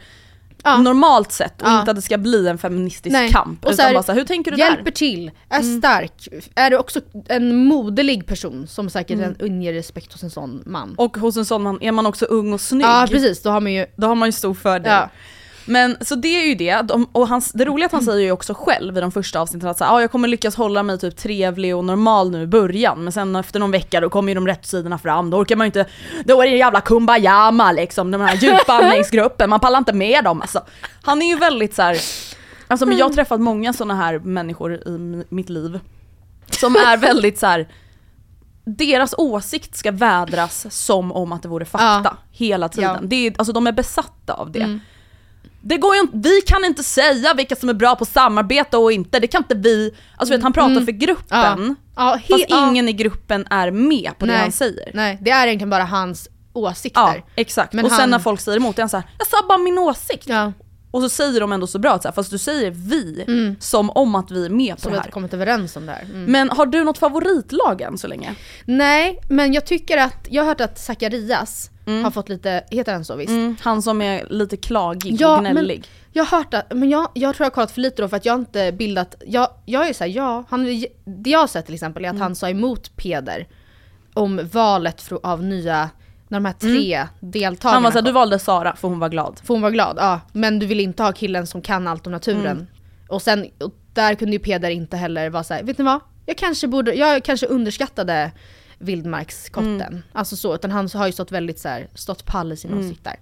[SPEAKER 1] Ja.
[SPEAKER 2] normalt sätt och
[SPEAKER 1] Ja.
[SPEAKER 2] inte att det ska bli en feministisk
[SPEAKER 1] Nej.
[SPEAKER 2] kamp.
[SPEAKER 1] Och
[SPEAKER 2] utan
[SPEAKER 1] så här,
[SPEAKER 2] bara så här, hur tänker du
[SPEAKER 1] hjälper
[SPEAKER 2] där?
[SPEAKER 1] till, är stark, är du också en moderlig person som säkert mm. inger respekt hos en sån man.
[SPEAKER 2] Och hos en sån man är man också ung och snygg.
[SPEAKER 1] ja precis, då har man ju...
[SPEAKER 2] Då har man ju stor fördel.
[SPEAKER 1] Ja.
[SPEAKER 2] Men så det är ju det, de, och hans, det roliga är att han säger ju också själv i de första avsnitten att så här, ah, jag kommer lyckas hålla mig typ trevlig och normal nu i början men sen efter någon vecka då kommer ju de rätt sidorna fram, då orkar man ju inte, då är det jävla kumbayama liksom, den här djupandningsgruppen, man pallar inte med dem alltså. Han är ju väldigt så här. alltså men jag har träffat många sådana här människor i mitt liv som är väldigt så här. deras åsikt ska vädras som om att det vore fakta
[SPEAKER 1] Ja.
[SPEAKER 2] hela tiden.
[SPEAKER 1] Ja.
[SPEAKER 2] Det är, alltså de är besatta av det.
[SPEAKER 1] Mm.
[SPEAKER 2] Det går ju vi kan inte säga vilka som är bra på samarbete och inte, det kan inte vi, alltså vet, han pratar för gruppen,
[SPEAKER 1] Mm. Ja, he-
[SPEAKER 2] fast
[SPEAKER 1] ja.
[SPEAKER 2] ingen i gruppen är med på det
[SPEAKER 1] Nej.
[SPEAKER 2] han säger.
[SPEAKER 1] Nej, det är egentligen bara hans åsikter.
[SPEAKER 2] Ja, exakt.
[SPEAKER 1] Men
[SPEAKER 2] och sen
[SPEAKER 1] han-
[SPEAKER 2] när folk säger emot är han såhär, jag sa bara min åsikt.
[SPEAKER 1] Ja,
[SPEAKER 2] Och så säger de ändå så bra, så här, fast du säger vi, som om att vi är med på
[SPEAKER 1] som
[SPEAKER 2] det här.
[SPEAKER 1] kommit överens om det här. Mm.
[SPEAKER 2] Men har du något favoritlag än så länge?
[SPEAKER 1] Nej, men jag tycker att, jag har hört att Zacharias har fått lite, heter han så visst?
[SPEAKER 2] Mm, han som är lite klagig
[SPEAKER 1] Ja,
[SPEAKER 2] och
[SPEAKER 1] men-
[SPEAKER 2] gnällig.
[SPEAKER 1] Jag har hört att, men jag, jag tror jag har kollat för lite då för att jag har inte bildat, jag, jag är såhär, ja, han, det jag har sett till exempel är att han sa emot Peder om valet av nya, när de här tre deltagarna
[SPEAKER 2] Han var såhär, du valde Sara för hon var glad.
[SPEAKER 1] För hon var glad, ja. Men du vill inte ha killen som kan allt om naturen.
[SPEAKER 2] Mm.
[SPEAKER 1] Och sen, och där kunde ju Peder inte heller vara såhär, vet ni vad? Jag kanske borde, jag kanske underskattade vildmarkskotten.
[SPEAKER 2] Mm.
[SPEAKER 1] Alltså så, utan han har ju stått väldigt så här, stått pall i sin åsikt där.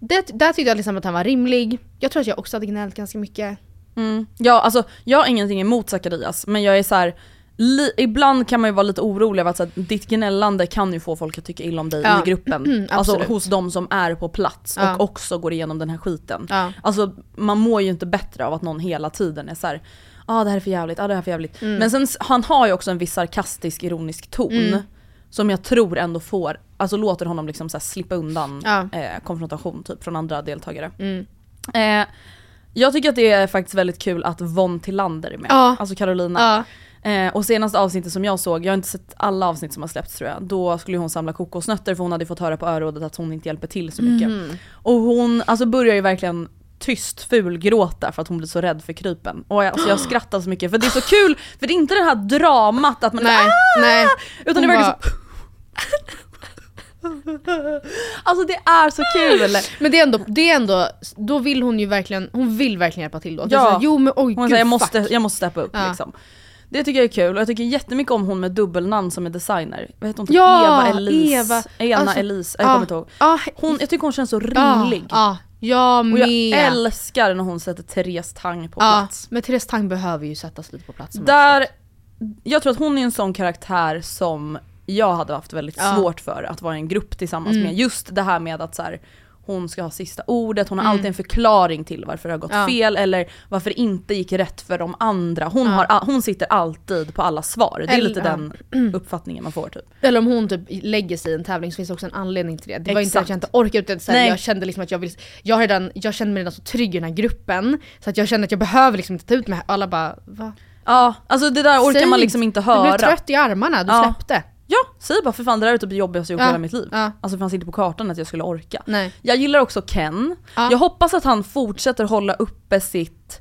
[SPEAKER 1] Det, där tyckte jag liksom att han var rimlig. Jag tror att jag också hade gnällt ganska mycket.
[SPEAKER 2] Mm. Ja alltså jag har ingenting emot Zacharias men jag är så här. Li- ibland kan man ju vara lite orolig över att så här, ditt gnällande kan ju få folk att tycka illa om dig
[SPEAKER 1] Ja.
[SPEAKER 2] i gruppen.
[SPEAKER 1] Mm,
[SPEAKER 2] alltså
[SPEAKER 1] absolut.
[SPEAKER 2] hos de som är på plats
[SPEAKER 1] Ja.
[SPEAKER 2] och också går igenom den här skiten.
[SPEAKER 1] Ja.
[SPEAKER 2] Alltså man mår ju inte bättre av att någon hela tiden är så här. ah, det här är för jävligt, ah, det här är för jävligt.
[SPEAKER 1] Mm.
[SPEAKER 2] Men sen, s- han har ju också en viss sarkastisk ironisk ton.
[SPEAKER 1] Mm.
[SPEAKER 2] Som jag tror ändå får, alltså låter honom liksom så här slippa undan
[SPEAKER 1] Ja.
[SPEAKER 2] eh, konfrontation typ från andra deltagare.
[SPEAKER 1] Mm.
[SPEAKER 2] Eh, jag tycker att det är faktiskt väldigt kul att Von Tillander är med.
[SPEAKER 1] Ja.
[SPEAKER 2] Alltså Carolina.
[SPEAKER 1] Ja.
[SPEAKER 2] Eh, och senaste avsnittet som jag såg, jag har inte sett alla avsnitt som har släppts tror jag, då skulle hon samla kokosnötter för hon hade fått höra på örådet att hon inte hjälper till så mycket.
[SPEAKER 1] Mhm.
[SPEAKER 2] Och hon alltså börjar ju verkligen tyst fulgråta för att hon blir så rädd för krypen. Och jag, alltså jag skrattar så mycket för det är så kul, för det är inte det här dramat att man
[SPEAKER 1] Nej, nej.
[SPEAKER 2] utan
[SPEAKER 1] Hon
[SPEAKER 2] det verkar
[SPEAKER 1] bara-
[SPEAKER 2] så... Alltså det är så kul!
[SPEAKER 1] Men det är ändå, det är ändå, då vill hon ju verkligen, hon vill verkligen hjälpa till då. Är
[SPEAKER 2] Ja.
[SPEAKER 1] så jo men oj
[SPEAKER 2] Hon
[SPEAKER 1] gud
[SPEAKER 2] säger jag måste, jag måste steppa upp
[SPEAKER 1] Ja.
[SPEAKER 2] liksom. Det tycker jag är kul och jag tycker jättemycket om hon med dubbelnamn som är designer. Vad heter hon? Typ
[SPEAKER 1] Ja,
[SPEAKER 2] Eva Elise?
[SPEAKER 1] Eva.
[SPEAKER 2] Ena
[SPEAKER 1] Alltså,
[SPEAKER 2] Elise, jag
[SPEAKER 1] ja.
[SPEAKER 2] kommer inte ihåg.
[SPEAKER 1] Ja,
[SPEAKER 2] Hon, jag tycker hon känns så rimlig.
[SPEAKER 1] Ja, jag
[SPEAKER 2] Och
[SPEAKER 1] med.
[SPEAKER 2] jag älskar när hon sätter Therese Tang på plats.
[SPEAKER 1] men Therese Tang behöver ju sättas lite på plats.
[SPEAKER 2] Där, jag tror att hon är en sån karaktär som jag hade haft väldigt svårt för att vara i en grupp tillsammans
[SPEAKER 1] Mm.
[SPEAKER 2] med. Just det här med att så här, hon ska ha sista ordet, hon har
[SPEAKER 1] Mm.
[SPEAKER 2] alltid en förklaring till varför det har gått
[SPEAKER 1] Ja.
[SPEAKER 2] fel eller varför det inte gick rätt för de andra. Hon,
[SPEAKER 1] Ja.
[SPEAKER 2] har, hon sitter alltid på alla svar. Det är
[SPEAKER 1] Eller-
[SPEAKER 2] lite den uppfattningen man får typ.
[SPEAKER 1] Eller om hon typ lägger sig i en tävling så finns det också en anledning till det. Det var inte att jag inte orkade utan så här,
[SPEAKER 2] Nej.
[SPEAKER 1] jag kände liksom att jag vill, jag, redan, jag kände mig redan så trygg i den här gruppen så att jag kände att jag behöver liksom inte ta ut mig. Alla bara va?
[SPEAKER 2] Ja, alltså det där orkar
[SPEAKER 1] Säg
[SPEAKER 2] man liksom inte höra.
[SPEAKER 1] Du blev trött i armarna, du
[SPEAKER 2] Ja.
[SPEAKER 1] släppte.
[SPEAKER 2] Ja, säg bara för fan det där är typ det jobbigaste jag gjort
[SPEAKER 1] Ja.
[SPEAKER 2] hela mitt liv.
[SPEAKER 1] Ja.
[SPEAKER 2] Alltså det fanns inte på kartan att jag skulle orka.
[SPEAKER 1] Nej.
[SPEAKER 2] Jag gillar också Ken.
[SPEAKER 1] Ja.
[SPEAKER 2] Jag hoppas att han fortsätter hålla uppe sitt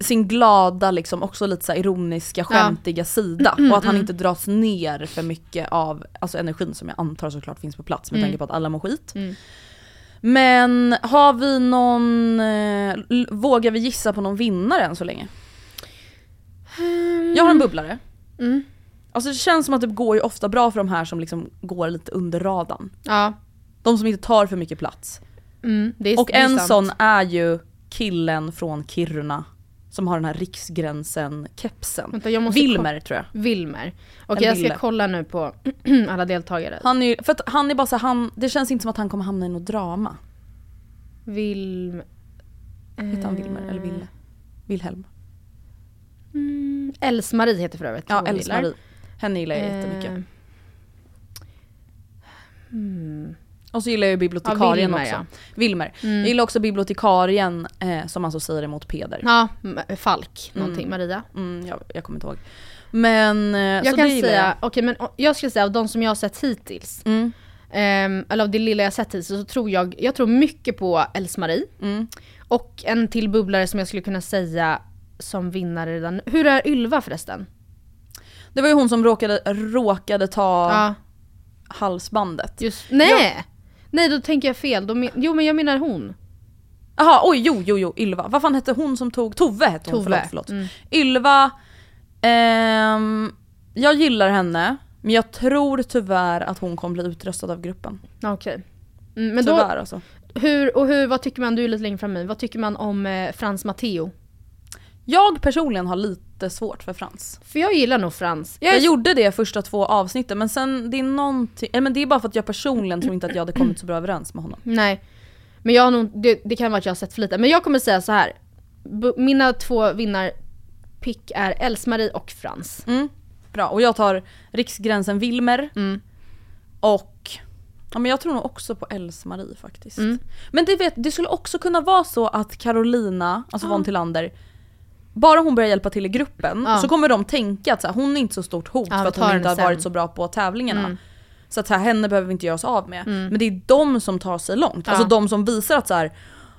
[SPEAKER 2] sin glada, liksom också lite så ironiska, skämtiga sida.
[SPEAKER 1] Mm,
[SPEAKER 2] och att han
[SPEAKER 1] mm.
[SPEAKER 2] inte dras ner för mycket av alltså energin som jag antar såklart finns på plats med
[SPEAKER 1] Mm.
[SPEAKER 2] tanke på att alla mår skit.
[SPEAKER 1] Mm.
[SPEAKER 2] Men har vi någon, eh, vågar vi gissa på någon vinnare än så länge? Jag har en bubblare. Alltså det känns som att det går ju ofta bra för de här som liksom går lite under radarn.
[SPEAKER 1] Ja.
[SPEAKER 2] De som inte tar för mycket plats.
[SPEAKER 1] Mm, det är,
[SPEAKER 2] Och en sån är ju killen från Kiruna som har den här riksgränsen-kepsen. Wilmer tror jag.
[SPEAKER 1] Wilmer. Okej jag ska kolla nu på alla deltagare.
[SPEAKER 2] Han är ju, för att han är bara så han, det känns inte som att han kommer hamna i något drama.
[SPEAKER 1] Wilm...
[SPEAKER 2] Heter han Wilmer eller Ville? Wilhelm?
[SPEAKER 1] Mm, Els-Marie heter för övrigt.
[SPEAKER 2] Ja, Els-Marie. Henne gillar jag jättemycket.
[SPEAKER 1] Eh, hmm.
[SPEAKER 2] Och så gillar jag ju bibliotekarien
[SPEAKER 1] Ja, Wilmer,
[SPEAKER 2] också.
[SPEAKER 1] ja.
[SPEAKER 2] Wilmer.
[SPEAKER 1] Mm.
[SPEAKER 2] Jag gillar också bibliotekarien eh, som alltså säger emot Peder.
[SPEAKER 1] Ja, Falk någonting, Maria.
[SPEAKER 2] Mm, jag, jag kommer inte ihåg. Men eh,
[SPEAKER 1] Jag
[SPEAKER 2] så
[SPEAKER 1] kan
[SPEAKER 2] det
[SPEAKER 1] säga, okej men o- jag skulle säga av de som jag har sett hittills,
[SPEAKER 2] Mm.
[SPEAKER 1] ehm, eller av det lilla jag har sett hittills, så tror jag, jag tror mycket på Else-Marie.
[SPEAKER 2] Mm.
[SPEAKER 1] Och en till bubblare som jag skulle kunna säga som vinnare redan. Hur är Ylva förresten?
[SPEAKER 2] Det var ju hon som råkade, råkade ta
[SPEAKER 1] Ja,
[SPEAKER 2] halsbandet.
[SPEAKER 1] just, nej! Nej då tänker jag fel, då men, jo men jag menar hon.
[SPEAKER 2] Jaha, oj jo jo jo, Ylva. Vad fan hette hon som tog, Tove hette hon,
[SPEAKER 1] Tove.
[SPEAKER 2] förlåt. förlåt.
[SPEAKER 1] Mm.
[SPEAKER 2] Ylva, ehm, jag gillar henne, men jag tror tyvärr att hon kommer bli utröstad av gruppen.
[SPEAKER 1] Okej. Mm, men då,
[SPEAKER 2] tyvärr alltså.
[SPEAKER 1] hur, och hur, vad tycker man, du är lite längre fram i, vad tycker man om eh, Frans Matteo?
[SPEAKER 2] Jag personligen har lite svårt för Frans.
[SPEAKER 1] För jag gillar nog Frans.
[SPEAKER 2] Jag
[SPEAKER 1] är-
[SPEAKER 2] gjorde det första två avsnitten men sen det är någonting, eh, men det är bara för att jag personligen tror inte att jag hade kommit så bra överens med honom.
[SPEAKER 1] Nej. Men jag har nog, det, det kan vara att jag har sett för lite. Men jag kommer säga så här. Bu- Mina två vinnarpick är Else-Marie och Frans.
[SPEAKER 2] Mm, bra, och jag tar Riksgränsen Wilmer
[SPEAKER 1] Mm.
[SPEAKER 2] och ja, men jag tror nog också på Else-Marie faktiskt.
[SPEAKER 1] Mm.
[SPEAKER 2] Men det, vet, det skulle också kunna vara så att Carolina, alltså von Tillander, bara hon börjar hjälpa till i gruppen
[SPEAKER 1] Ja.
[SPEAKER 2] så kommer de tänka att här, hon är inte så stort hot
[SPEAKER 1] Ja,
[SPEAKER 2] för att hon inte har varit så bra på tävlingarna.
[SPEAKER 1] Mm.
[SPEAKER 2] Så att så här, henne behöver vi inte göra oss av med.
[SPEAKER 1] Mm.
[SPEAKER 2] Men det är de som tar sig långt. Alltså
[SPEAKER 1] Ja.
[SPEAKER 2] de som visar att så här,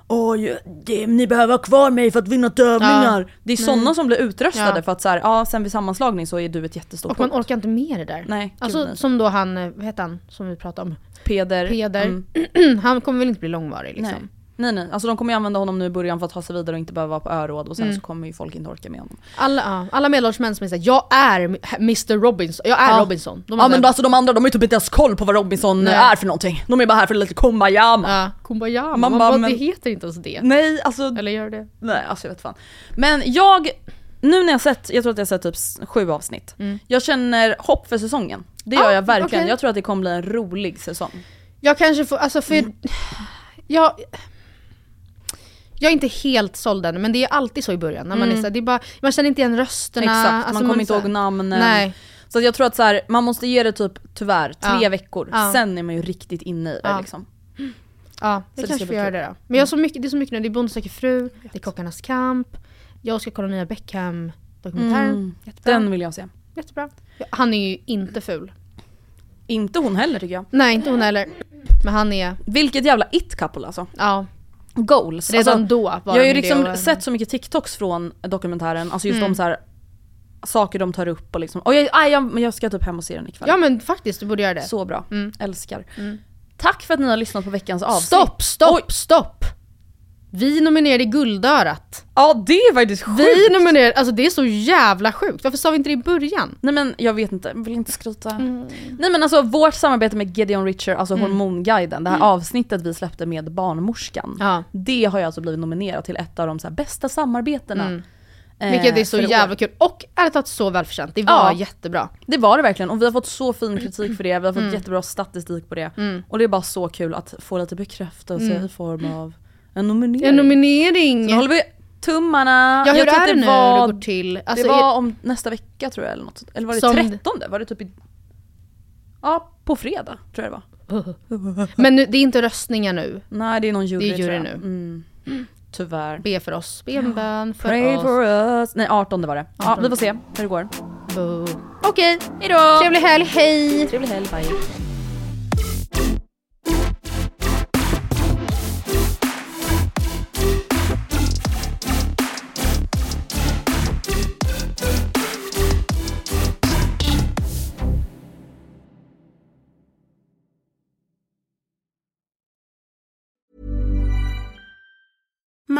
[SPEAKER 2] Oj, det, ni behöver ha kvar mig för att vinna tävlingar. Det är sådana som blir utröstade
[SPEAKER 1] Ja.
[SPEAKER 2] för att så här, ja sen vid sammanslagning så är du ett jättestort
[SPEAKER 1] Och man
[SPEAKER 2] hot.
[SPEAKER 1] orkar inte med det där.
[SPEAKER 2] Nej,
[SPEAKER 1] Alltså
[SPEAKER 2] nej.
[SPEAKER 1] som då han, eh, vad heter han, som vi pratade om?
[SPEAKER 2] Peder.
[SPEAKER 1] Peder.
[SPEAKER 2] Mm.
[SPEAKER 1] han kommer väl inte bli långvarig liksom.
[SPEAKER 2] Nej. Nej nej, alltså de kommer ju använda honom nu i början för att ta sig vidare och inte behöva vara på öråd och sen
[SPEAKER 1] Mm.
[SPEAKER 2] så kommer ju folk inte orka med honom.
[SPEAKER 1] Alla, alla medelålders som är såhär, jag är Mr Robinson, jag är
[SPEAKER 2] Ja.
[SPEAKER 1] Robinson. De
[SPEAKER 2] Ja men alltså de andra de har ju typ inte ens koll på vad Robinson
[SPEAKER 1] Nej.
[SPEAKER 2] är för någonting. De är bara här för lite kumbaya.
[SPEAKER 1] ja, kumbaya,
[SPEAKER 2] Man
[SPEAKER 1] man,
[SPEAKER 2] bara, men-
[SPEAKER 1] det heter inte ens det.
[SPEAKER 2] Nej alltså,
[SPEAKER 1] Eller gör det?
[SPEAKER 2] nej alltså jag vet fan. Men jag, nu när jag sett, jag tror att jag sett typ sju avsnitt.
[SPEAKER 1] Mm.
[SPEAKER 2] Jag känner hopp för säsongen. Det gör
[SPEAKER 1] Ah,
[SPEAKER 2] jag verkligen.
[SPEAKER 1] okej.
[SPEAKER 2] Jag tror att det kommer bli en rolig säsong.
[SPEAKER 1] Jag kanske får, alltså för... Jag, jag är inte helt såld än, men det är alltid så i början. När man, är så här, det är bara, man känner inte igen rösterna.
[SPEAKER 2] Exakt,
[SPEAKER 1] alltså
[SPEAKER 2] man kommer inte ihåg namnen.
[SPEAKER 1] Nej.
[SPEAKER 2] Så jag tror att så här, man måste ge det typ, tyvärr, tre
[SPEAKER 1] Ja.
[SPEAKER 2] veckor.
[SPEAKER 1] Ja.
[SPEAKER 2] Sen är man ju riktigt inne i det
[SPEAKER 1] Ja.
[SPEAKER 2] liksom.
[SPEAKER 1] Ja, det
[SPEAKER 2] det
[SPEAKER 1] kanske får göra det då. Men jag har så mycket, det är så mycket nu. Det är Bonde söker fru, det är Kockarnas kamp, jag ska kolla nya Beckham-dokumentären.
[SPEAKER 2] Mm. Den vill jag se.
[SPEAKER 1] Jättebra. Han är ju inte ful.
[SPEAKER 2] Inte hon heller tycker jag.
[SPEAKER 1] Nej, inte hon heller. Men han är,
[SPEAKER 2] Vilket jävla it-couple alltså.
[SPEAKER 1] ja,
[SPEAKER 2] Goals.
[SPEAKER 1] redan
[SPEAKER 2] alltså,
[SPEAKER 1] då
[SPEAKER 2] jag har ju liksom
[SPEAKER 1] och-
[SPEAKER 2] sett så mycket TikToks från dokumentären, alltså just
[SPEAKER 1] Mm.
[SPEAKER 2] de så här saker de tar upp och liksom, och jag, aj, jag, jag ska typ hem och se den ikväll.
[SPEAKER 1] Ja men faktiskt, du borde göra det.
[SPEAKER 2] Så bra,
[SPEAKER 1] Mm.
[SPEAKER 2] älskar.
[SPEAKER 1] Mm.
[SPEAKER 2] Tack för att ni har lyssnat på veckans avsnitt.
[SPEAKER 1] Stopp, stopp,
[SPEAKER 2] Oj.
[SPEAKER 1] stopp! Vi nominerade Guldörat.
[SPEAKER 2] Ja det är faktiskt sjukt!
[SPEAKER 1] Vi nominerade, alltså det är så jävla sjukt. Varför sa vi inte det i början?
[SPEAKER 2] Nej men jag vet inte, jag vill inte skryta.
[SPEAKER 1] Mm.
[SPEAKER 2] Nej men alltså vårt samarbete med Gideon Richer, alltså Hormonguiden, det här avsnittet vi släppte med Barnmorskan.
[SPEAKER 1] Ja.
[SPEAKER 2] Det har ju alltså blivit nominerat till ett av de så bästa samarbetena.
[SPEAKER 1] Mm.
[SPEAKER 2] eh,
[SPEAKER 1] Vilket är så
[SPEAKER 2] i år.
[SPEAKER 1] jävla kul. Och ärligt talat så välförtjänt. Det var
[SPEAKER 2] Ja.
[SPEAKER 1] jättebra.
[SPEAKER 2] Det var det verkligen och vi har fått så fin kritik för det, vi har fått
[SPEAKER 1] Mm.
[SPEAKER 2] jättebra statistik på det.
[SPEAKER 1] Mm.
[SPEAKER 2] Och det är bara så kul att få lite bekräftelse
[SPEAKER 1] Mm.
[SPEAKER 2] i form av en nominering.
[SPEAKER 1] En nominering!
[SPEAKER 2] Så håller vi tummarna.
[SPEAKER 1] Ja hur
[SPEAKER 2] Jag tror
[SPEAKER 1] är det nu
[SPEAKER 2] var,
[SPEAKER 1] hur det går till? Alltså,
[SPEAKER 2] det var
[SPEAKER 1] är-
[SPEAKER 2] om nästa vecka tror jag eller något. Eller var det
[SPEAKER 1] Som-
[SPEAKER 2] 13? Var det typ i... Ja, på fredag tror jag det var.
[SPEAKER 1] Men nu, det är inte röstningar nu.
[SPEAKER 2] Nej det är någon jury
[SPEAKER 1] Det är jury nu.
[SPEAKER 2] Mm. Tyvärr.
[SPEAKER 1] Be för oss. Be en bön för
[SPEAKER 2] Pray
[SPEAKER 1] oss.
[SPEAKER 2] for us. Nej 18 var det. Ja
[SPEAKER 1] 18.
[SPEAKER 2] vi får se hur det går.
[SPEAKER 1] Okej,
[SPEAKER 2] Hejdå!
[SPEAKER 1] trevlig helg, hej!
[SPEAKER 2] Trevlig helg, bye.